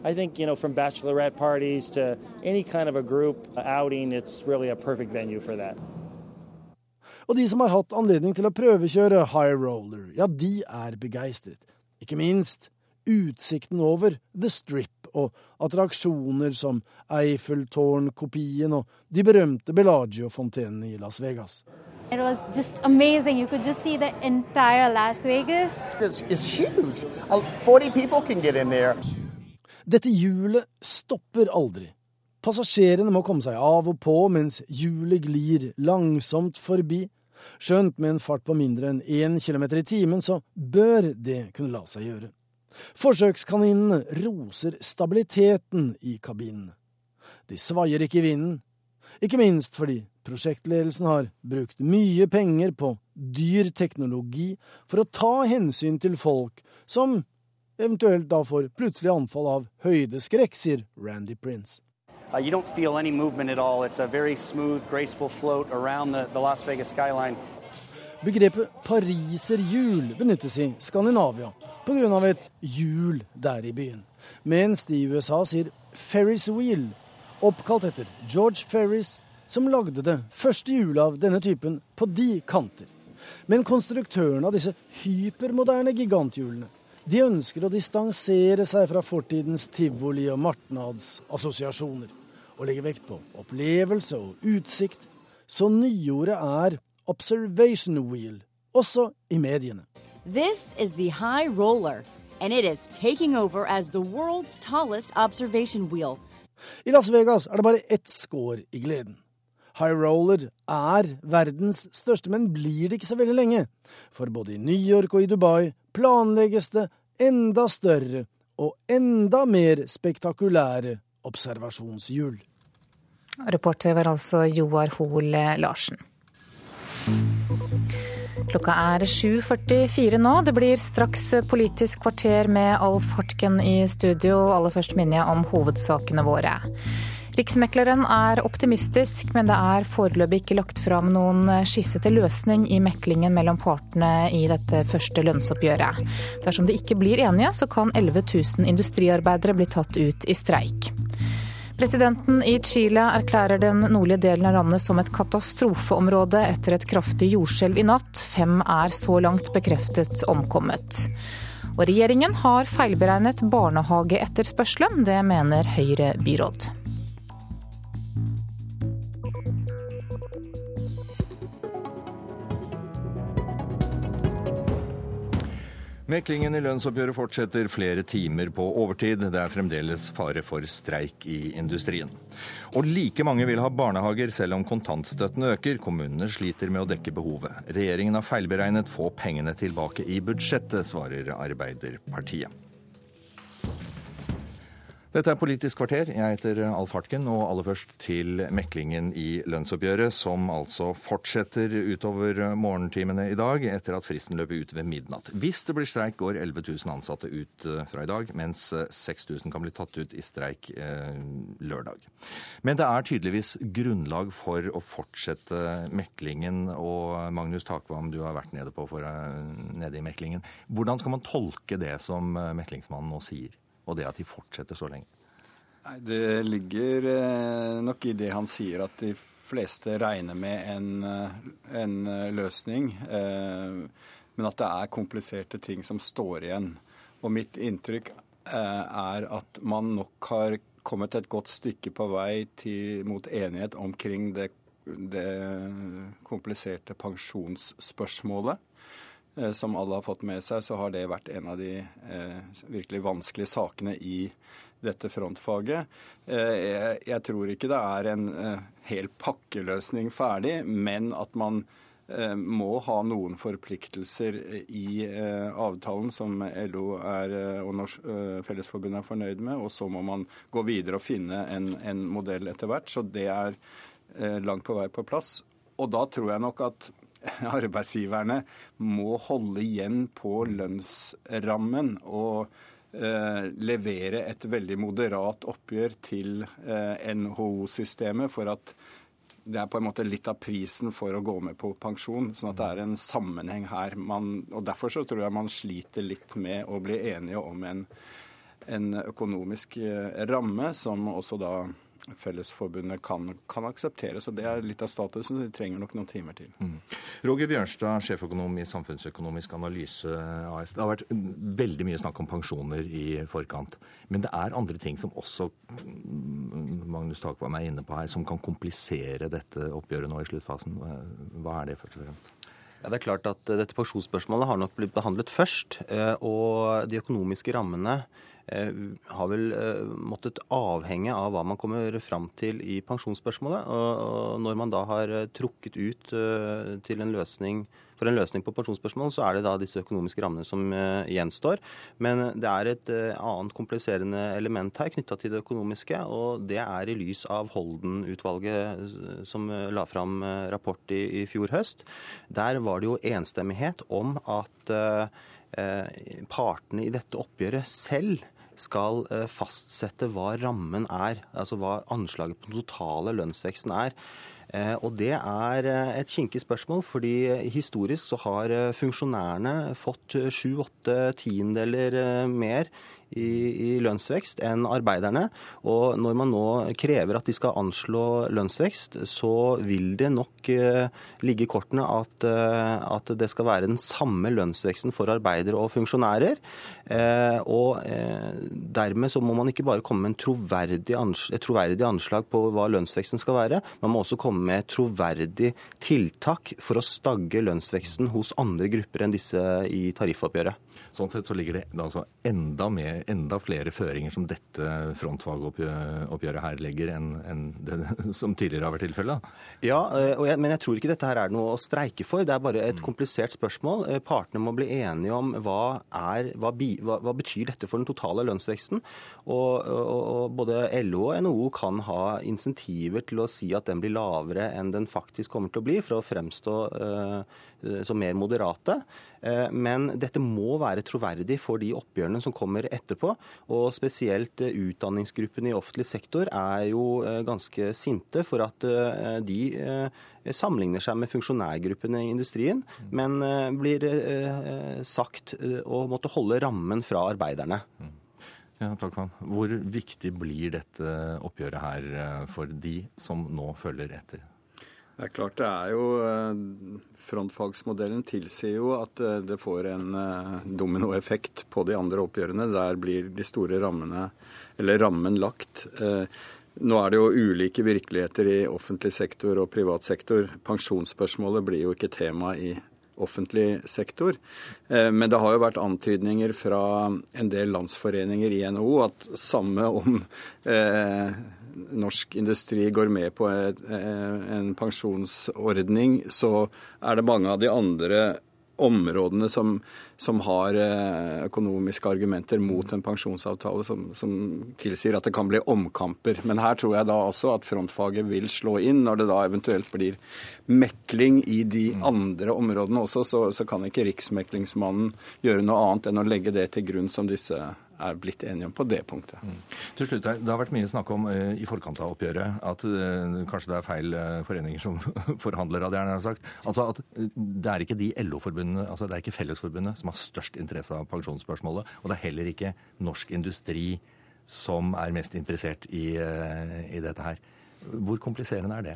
I think, you know, from bachelorette parties to any kind of a group outing, it's really a perfect venue for that. Og de som har hatt anledning til å prøvekjøre high roller, ja, de er begeistret. Ikke minst utsikten over The Strip og attraksjoner som Eiffeltårn-kopien og de berømte Bellagio-fontenene i Las Vegas. It was just amazing. You could just see the entire Las Vegas. It's, it's huge. 40 people can get in there. Dette hjulet stopper aldri. Passasjerene må komme seg av og på mens hjulet glir langsomt forbi. Skjønt med en fart på mindre enn én kilometer i timen, så bør det kunne la seg gjøre. Forsøkskaninene roser stabiliteten i kabinene. De svaier ikke i vinden, ikke minst fordi prosjektledelsen har brukt mye penger på dyr teknologi for å ta hensyn til folk som eventuelt da får plutselig anfall av høydeskrekk, sier Randy Prince. Uh, you don't feel any movement at all. It's a very smooth, graceful float around the, the Las Vegas skyline. Begrepet pariserhjul benyttes i Skandinavia pga. et hjul der i byen, mens de i USA sier Ferris wheel, oppkalt etter George Ferris, som lagde det første hjulet av denne typen på de kanter. Men konstruktørene av disse hypermoderne giganthjulene de ønsker å distansere seg fra fortidens tivoli- og martnadsassosiasjoner og legge vekt på opplevelse og utsikt, så nyordet er observation wheel, også i mediene. This is the high roller, and it is taking over as the world's tallest observation wheel. I Las Vegas er det bare ett skår i gleden. High Roller er verdens største, men blir det ikke så veldig lenge. For både i New York og i Dubai planlegges det enda større og enda mer spektakulære observasjonshjul. Reporter var altså Joar Hoel Larsen. Klokka er 7.44 nå. Det blir straks Politisk kvarter med Alf Hortken i studio. Aller først minner jeg om hovedsakene våre. Riksmekleren er optimistisk, men det er foreløpig ikke lagt fram noen skissete løsning i meklingen mellom partene i dette første lønnsoppgjøret. Dersom de ikke blir enige, så kan 11 000 industriarbeidere bli tatt ut i streik. Presidenten i Chile erklærer den nordlige delen av landet som et katastrofeområde etter et kraftig jordskjelv i natt. Fem er så langt bekreftet omkommet. Og regjeringen har feilberegnet barnehageetterspørselen. Det mener Høyre byråd. Meklingen i lønnsoppgjøret fortsetter flere timer på overtid. Det er fremdeles fare for streik i industrien. Og like mange vil ha barnehager selv om kontantstøtten øker. Kommunene sliter med å dekke behovet. Regjeringen har feilberegnet få pengene tilbake i budsjettet, svarer Arbeiderpartiet. Dette er Politisk kvarter. Jeg heter Alf Hartken, og aller først til meklingen i lønnsoppgjøret, som altså fortsetter utover morgentimene i dag, etter at fristen løper ut ved midnatt. Hvis det blir streik, går 11 000 ansatte ut eh, fra i dag, mens 6000 eh, kan bli tatt ut i streik eh, lørdag. Men det er tydeligvis grunnlag for å fortsette meklingen, og Magnus Takvam, du har vært nede, for, nede i meklingen. Hvordan skal man tolke det som meklingsmannen nå sier? Og det at de fortsetter så lenge? Nei, Det ligger eh, nok i det han sier, at de fleste regner med en, eh, en eh, løsning. Men at det er kompliserte ting som står igjen. Og mitt inntrykk er at man nok har kommet et godt stykke på vei til, mot enighet omkring det, det kompliserte pensjonsspørsmålet. Eh, som alle har fått med seg, så har det vært en av de eh, virkelig vanskelige sakene i dette frontfaget. Eh, jeg, tror ikke det er en hel pakkeløsning ferdig, men at man må ha noen forpliktelser i avtalen som LO er, og Norsk Fellesforbund er fornøyd med, og så må man gå videre og finne en, en modell etter hvert. Så det er langt på vei på plass. Og da tror jeg nok at *laughs* arbeidsgiverne må holde igjen på lønnsrammen og eh, levere et veldig moderat oppgjør til eh, NHO-systemet for at det er på en måte litt av prisen for å gå med på pensjon. sånn at det er en sammenheng her. Man, og Derfor så tror jeg man sliter litt med å bli enige om en, en økonomisk eh, ramme som også da Fellesforbundet kan, kan, akseptere. Så det er litt av statusen. De trenger nok noen timer til. Mm. Roger Bjørnstad, sjeføkonom i Samfunnsøkonomisk analyse AS. Det har vært veldig mye snakk om pensjoner i forkant. Men det er andre ting som også mm, Magnus Takvam er inne på her, som kan komplisere dette oppgjøret nå i sluttfasen. Hva er det først og fremst? Ja, det er klart at Dette pensjonsspørsmålet har nok blitt behandlet først. Eh, og de økonomiske rammene har vel eh, måttet avhenge av hva man kommer fram til i pensjonsspørsmålet. Og når man da har eh, trukket ut til en løsning for en løsning på pensjonsspørsmål, så er det da disse økonomiske rammene som gjenstår. Men det er et annet kompliserende element her knytta til det økonomiske, og det er i lys av Holden-utvalget som la fram rapport i, i fjor høst. Der var det jo enstemmighet om at partene i dette oppgjøret selv skal eh, fastsette hva rammen er, altså hva anslaget på den totale lønnsveksten er. Eh, og det er eh, et kinkig spørsmål, fordi historisk så har funksjonærene fått sju-åtte tiendeler mer i, i, lønnsvekst enn arbeiderne. Og når man nå krever at de skal anslå lønnsvekst, så vil det nok eh, ligge i kortene at, eh, at, det skal være den samme lønnsveksten for arbeidere og funksjonærer. Eh, og dermed så må man ikke bare komme med troverdig et troverdig anslag på hva lønnsveksten skal være, man må også komme med troverdig tiltak for å stagge lønnsveksten hos andre grupper enn disse i tariffoppgjøret. Sånn sett så ligger det altså enda, mer, enda flere føringer som dette frontfagoppgjøret her legger, enn enn det *laughs* som tidligere har vært tilfellet? Ja, eh, jeg, men jeg tror ikke dette her er noe å streike for. Det er bare et mm. komplisert spørsmål. Eh, partene må bli enige om hva, er, hva, hva, hva betyr dette for den totale lønnsveksten. Og, og, og, både LO og NHO kan ha insentiver til å si at den blir lavere enn den faktisk kommer til å bli, for å fremstå uh, som mer moderate. Uh, men dette må være troverdig for de oppgjørene som kommer etterpå. Og spesielt utdanningsgruppen i offentlig sektor er jo ganske sinte for at de sammenligner seg med funksjonærgruppene i industrien, men blir sagt å måtte holde rammen fra arbeiderne. Ja, takk. Hvor viktig blir dette oppgjøret her for de som nå følger etter? Det er klart det er jo eh, Frontfagsmodellen tilsier jo at eh, det får en eh, dominoeffekt på de andre oppgjørene. Der blir de store rammene, eller rammen, lagt. Nå er det jo ulike virkeligheter i offentlig sektor og privat sektor. Pensjonsspørsmålet blir jo ikke tema i offentlig sektor. Men det har jo vært antydninger fra en del landsforeninger i NHO at samme om norsk industri går med på en pensjonsordning, så er det mange av de andre områdene som, som har eh, økonomiske argumenter mot en pensjonsavtale som, som, tilsier at det kan bli omkamper. Men her tror jeg da også at frontfaget vil slå inn. Når det da eventuelt blir mekling i de mm. andre områdene også, så, så kan ikke Riksmeklingsmannen gjøre noe annet enn å legge det til grunn som disse er blitt enige om på det punktet. Mm. Til slutt, Det har vært mye snakk om uh, i forkant av oppgjøret at uh, kanskje det er feil uh, foreninger som *laughs* forhandler, Det, jeg har sagt. Altså at Det er ikke de LO-forbundene, altså det er ikke Fellesforbundet som har størst interesse av pensjonsspørsmålet, og det er heller ikke Norsk Industri som er mest interessert i, i dette her. Hvor kompliserende er det?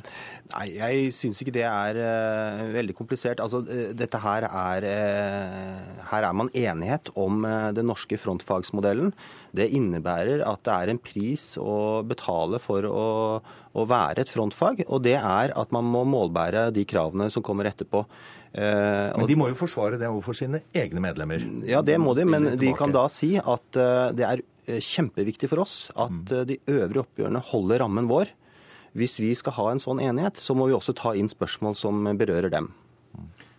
Nei, Jeg syns ikke det er uh, veldig komplisert. Altså, uh, dette her er uh, Her er man enighet om den norske frontfagsmodellen. Det innebærer at det er en pris å betale for å, å, være et frontfag, og det er at man må målbære de kravene som kommer etterpå. Men de må jo forsvare det overfor sine egne medlemmer? Ja, det må de, men de kan da si at det er kjempeviktig for oss at mm. de øvrige oppgjørene holder rammen vår. Hvis vi skal ha en sånn enighet, så må vi også ta inn spørsmål som berører dem.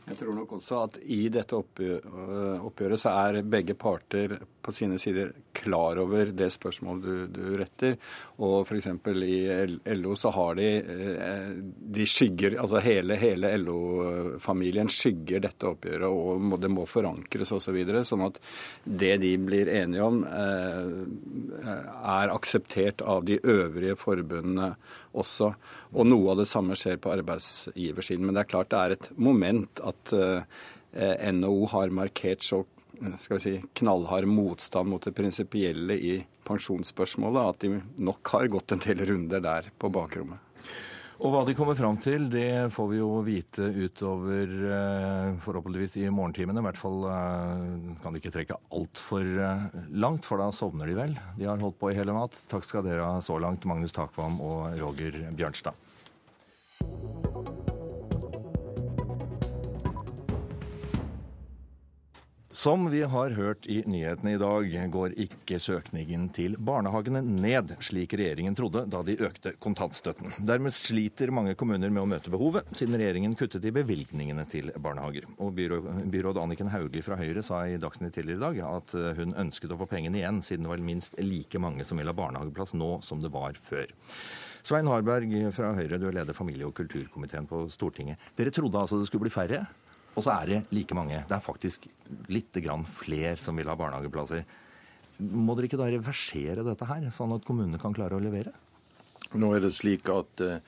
Jeg tror nok også at i dette oppgjøret så er begge parter på sine sider klar over det spørsmålet du, du retter. Og f.eks. i LO så har de eh, De skygger Altså hele, hele LO-familien skygger dette oppgjøret, og det må forankres osv. Så videre, sånn at det de blir enige om, eh, er akseptert av de øvrige forbundene også. Og noe av det samme skjer på arbeidsgiversiden. Men det er klart det er et moment at eh, NHO har markert så skal vi si, knallhard motstand mot det prinsipielle i pensjonsspørsmålet at de nok har gått en del runder der på bakrommet. Og hva de kommer fram til, det får vi jo vite utover eh, forhåpentligvis i morgentimene. I hvert fall eh, kan de ikke trekke altfor eh, langt, for da sovner de vel. De har holdt på i hele natt. Takk skal dere ha så langt, Magnus Takvam og Roger Bjørnstad. Som vi har hørt i nyhetene i dag, går ikke søkningen til barnehagene ned, slik regjeringen trodde da de økte kontantstøtten. Dermed sliter mange kommuner med å møte behovet, siden regjeringen kuttet i bevilgningene til barnehager. Og byråd, Anniken Hauglie fra Høyre sa i Dagsnytt tidligere i dag at hun ønsket å få pengene igjen, siden det var minst like mange som vil ha barnehageplass nå som det var før. Svein Harberg fra Høyre, du er leder familie- og kulturkomiteen på Stortinget. Dere trodde altså det skulle bli færre? Og så er det like mange. Det er faktisk litt flere som vil ha barnehageplasser. Må dere ikke da reversere dette her, sånn at kommunene kan klare å levere? Nå er det slik at eh,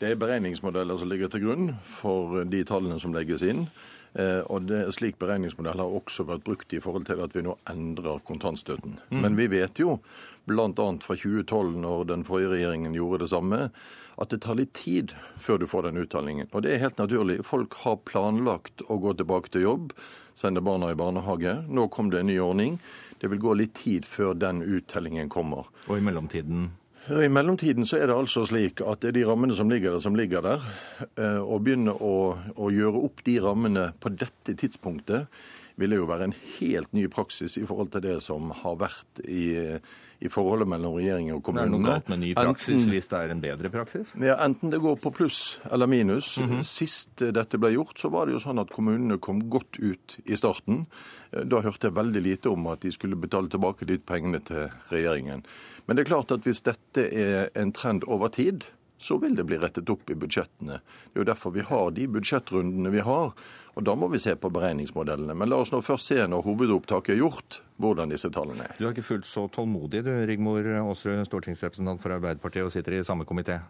det er beregningsmodeller som ligger til grunn for de tallene som legges inn. Eh, og det, Slik beregningsmodell har også vært brukt i forhold til at vi nå endrer kontantstøtten. Mm. Men vi vet jo, bl.a. fra 2012, når den forrige regjeringen gjorde det samme, at det tar litt tid før du får den uttalingen. Og det er helt naturlig. Folk har planlagt å gå tilbake til jobb, sende barna i barnehage. Nå kom det en ny ordning. Det vil gå litt tid før den uttellingen kommer. Og i mellomtiden? I mellomtiden så er det altså slik at det er de rammene som ligger der, som ligger der. Eh, å begynne å, å gjøre opp de rammene på dette tidspunktet ville jo være en helt ny praksis i forhold til det som har vært i, i forholdet mellom regjering og kommunene. Det er noe galt med ny praksis enten, hvis det er en bedre praksis? Ja, Enten det går på pluss eller minus. Mm -hmm. Sist dette ble gjort, så var det jo sånn at kommunene kom godt ut i starten. Eh, da hørte jeg veldig lite om at de skulle betale tilbake de pengene til regjeringen. Men det er klart at hvis dette er en trend over tid, så vil det bli rettet opp i budsjettene. Det er jo derfor vi har de budsjettrundene vi har. Og Da må vi se på beregningsmodellene. Men la oss nå først se når hovedopptaket er gjort, hvordan disse tallene er. Du er ikke fullt så tålmodig du, Rigmor Aasrud, stortingsrepresentant for Arbeiderpartiet og sitter i samme komité?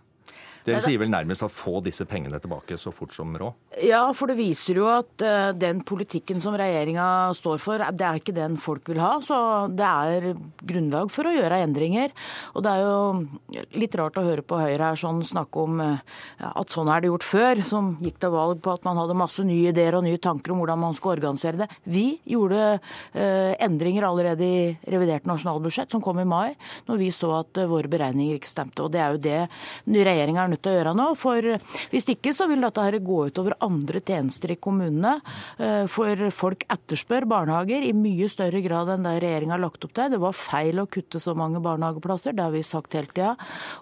Dere sier vel nærmest at få disse pengene tilbake så fort som råd? Ja, for det viser jo at uh, den politikken som regjeringa står for, det er ikke den folk vil ha. Så det er grunnlag for å gjøre endringer. Og det er jo litt rart å høre på Høyre her sånn snakke om uh, at sånn er det gjort før, som gikk til valg på at man hadde masse nye ideer og nye tanker om hvordan man skal organisere det. Vi gjorde uh, endringer allerede i revidert nasjonalbudsjett, som kom i mai, når vi så at våre beregninger ikke stemte. Og det er jo det regjeringa nødt til å gjøre nå. For hvis ikke så vil dette her gå utover andre tjenester i kommunene. Eh, for folk etterspør barnehager i mye større grad enn det regjeringa har lagt opp til. Det var feil å kutte så mange barnehageplasser, det har vi sagt hele tida.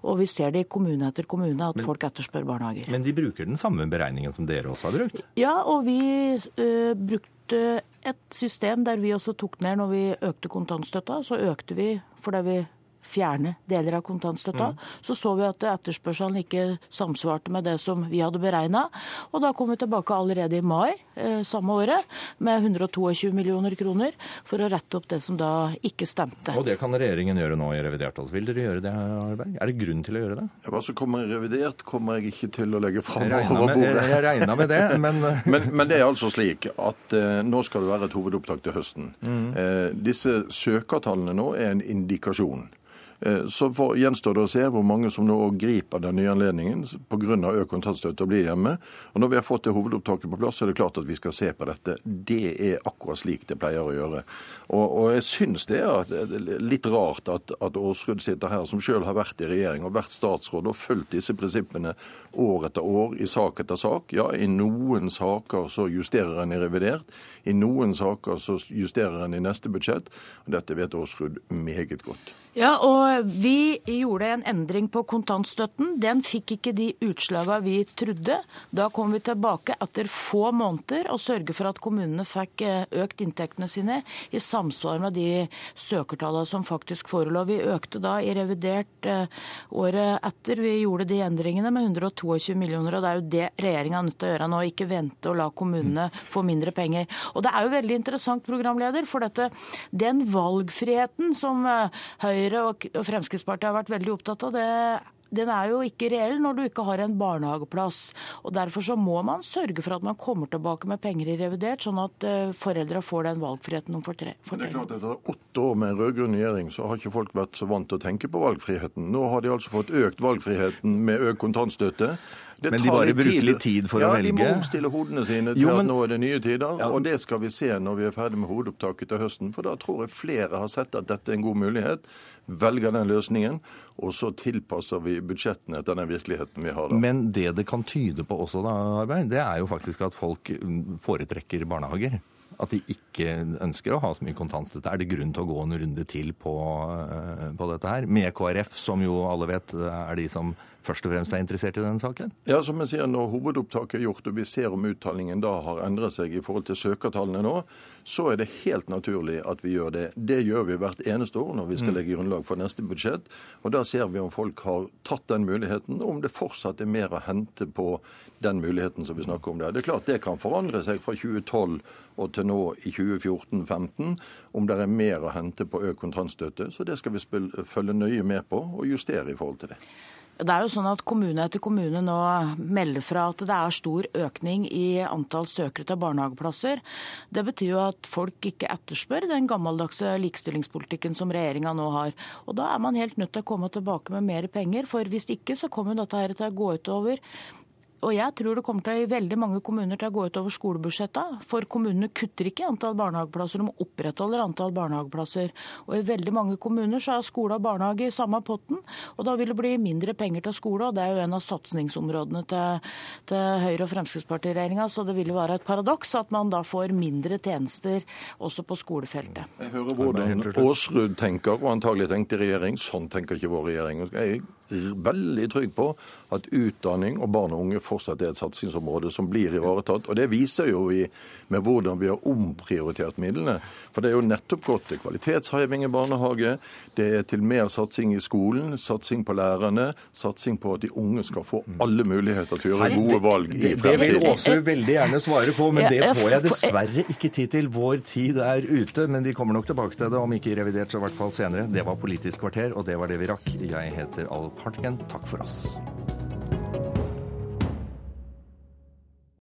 Og vi ser det i kommune etter kommune at men, folk etterspør barnehager. Men de bruker den samme beregningen som dere også har brukt? Ja, og vi uh, brukte et system der vi også tok ned når vi økte kontantstøtta. Så økte vi fordi vi fjerne deler av kontantstøtta. Mm. Så så vi at etterspørselen ikke samsvarte med det som vi hadde beregna. Og da kom vi tilbake allerede i mai eh, samme året med 122 millioner kroner for å rette opp det som da ikke stemte. Og det kan regjeringen gjøre nå i revidert. Altså. Vil dere gjøre det, Arberg? Er det grunn til å gjøre det? Hva som kommer i revidert, kommer jeg ikke til å legge fram over bordet. Jeg regna med det, men... *laughs* men men, det er altså slik at eh, nå skal det være et hovedopptak til høsten. Mm. Eh, disse søkertallene nå er en indikasjon. Eh, så gjenstår det å se hvor mange som nå griper den nye anledningen pga. økt kontantstøtte og blir hjemme. Og Når vi har fått det hovedopptaket på plass, så er det klart at vi skal se på dette. Det er akkurat slik det pleier å gjøre. Og, og jeg syns det er litt rart at, at Aasrud sitter her, som sjøl har vært i regjering og vært statsråd og fulgt disse prinsippene år etter år i sak etter sak. Ja, i noen saker så justerer en i revidert, i noen saker så justerer en i neste budsjett. Dette vet Aasrud meget godt. Ja, og vi gjorde en endring på kontantstøtten. Den fikk ikke de utslagene vi trodde. Da kom vi tilbake etter få måneder og sørget for at kommunene fikk eh, økt inntektene sine i samsvar med de søkertallene som faktisk forelå. Vi økte da i revidert eh, året etter vi gjorde de endringene med 122 millioner. og Det er jo det regjeringa er nødt til å gjøre nå, ikke vente og la kommunene få mindre penger. Og Det er jo veldig interessant, programleder, for dette, den valgfriheten som eh, Høyre Høyre og Fremskrittspartiet har vært veldig opptatt av, det den er jo ikke reell når du ikke har en barnehageplass. og Derfor så må man sørge for at man kommer tilbake med penger i revidert, sånn at uh, foreldra får den valgfriheten de fortrenger. Det er klart Etter åtte år med en rød-grønn regjering så har ikke folk vært så vant til å tenke på valgfriheten. Nå har de altså fått økt valgfriheten med økt kontantstøtte. Det men de bare bruker litt tid for ja, å velge? Ja, de må omstille hodene sine til jo, men... at nå er det nye tider. Ja. Og det skal vi se når vi er ferdig med hovedopptaket til høsten. For da tror jeg flere har sett at dette er en god mulighet, velger den løsningen, og så tilpasser vi budsjettene etter den virkeligheten vi har da. Men det det kan tyde på også, da, Arbeid, det er jo faktisk at folk foretrekker barnehager at de ikke ønsker å ha så mye kontantstøtte. Er det grunn til å gå en runde til på, eh, på dette her? Med KrF, som jo alle vet er de som først og fremst er interessert i denne saken? Ja, som jeg sier, Når hovedopptaket er gjort og vi ser om uttalingen da har endret seg i forhold til søkertallene nå, så er det helt naturlig at vi gjør det. Det gjør vi hvert eneste år når vi skal mm. legge grunnlag for neste budsjett. Og Da ser vi om folk har tatt den muligheten, og om det fortsatt er mer å hente på den muligheten som vi snakker om der. Det er klart det kan forandre seg fra 2012 og til nå i 2014-2015, om det er mer å hente på økt kontantstøtte. Så det skal vi følge nøye med på og justere i forhold til det. Det er jo sånn at Kommune etter kommune nå melder fra at det er stor økning i antall søkere til barnehageplasser. Det betyr jo at folk ikke etterspør den gammeldagse likestillingspolitikken som regjeringa nå har. Og Da er man helt nødt til å komme tilbake med mer penger, for hvis ikke så kommer dette her til å gå utover og jeg tror det kommer til i veldig mange kommuner til å gå utover skolebudsjetta. For kommunene kutter ikke antall barnehageplasser, de opprettholder antall barnehageplasser. Og i veldig mange kommuner så er skole og barnehage i samme potten. Og da vil det bli mindre penger til skole, og det er jo en av satsingsområdene til, til Høyre- og Fremskrittspartiregjeringa. Så det vil jo være et paradoks at man da får mindre tjenester også på skolefeltet. Jeg hører hvordan Aasrud tenker, og antagelig tenkte regjering. Sånn tenker ikke vår regjering. Jeg veldig trygg på at utdanning og barn og unge fortsatt er et satsingsområde som blir ivaretatt. Og det viser jo vi med hvordan vi har omprioritert midlene. For det er jo nettopp gått til kvalitetsheving i barnehage, det er til mer satsing i skolen, satsing på lærerne, satsing på at de unge skal få alle muligheter til å gjøre gode valg i fremtiden. Det vil Åse veldig gjerne svare på, men det får jeg dessverre ikke tid til. Vår tid er ute, men vi kommer nok tilbake til det, om ikke i revidert, så i hvert fall senere. Det var Politisk kvarter, og det var det vi rakk. Jeg heter Alf Hartgen. Takk for oss.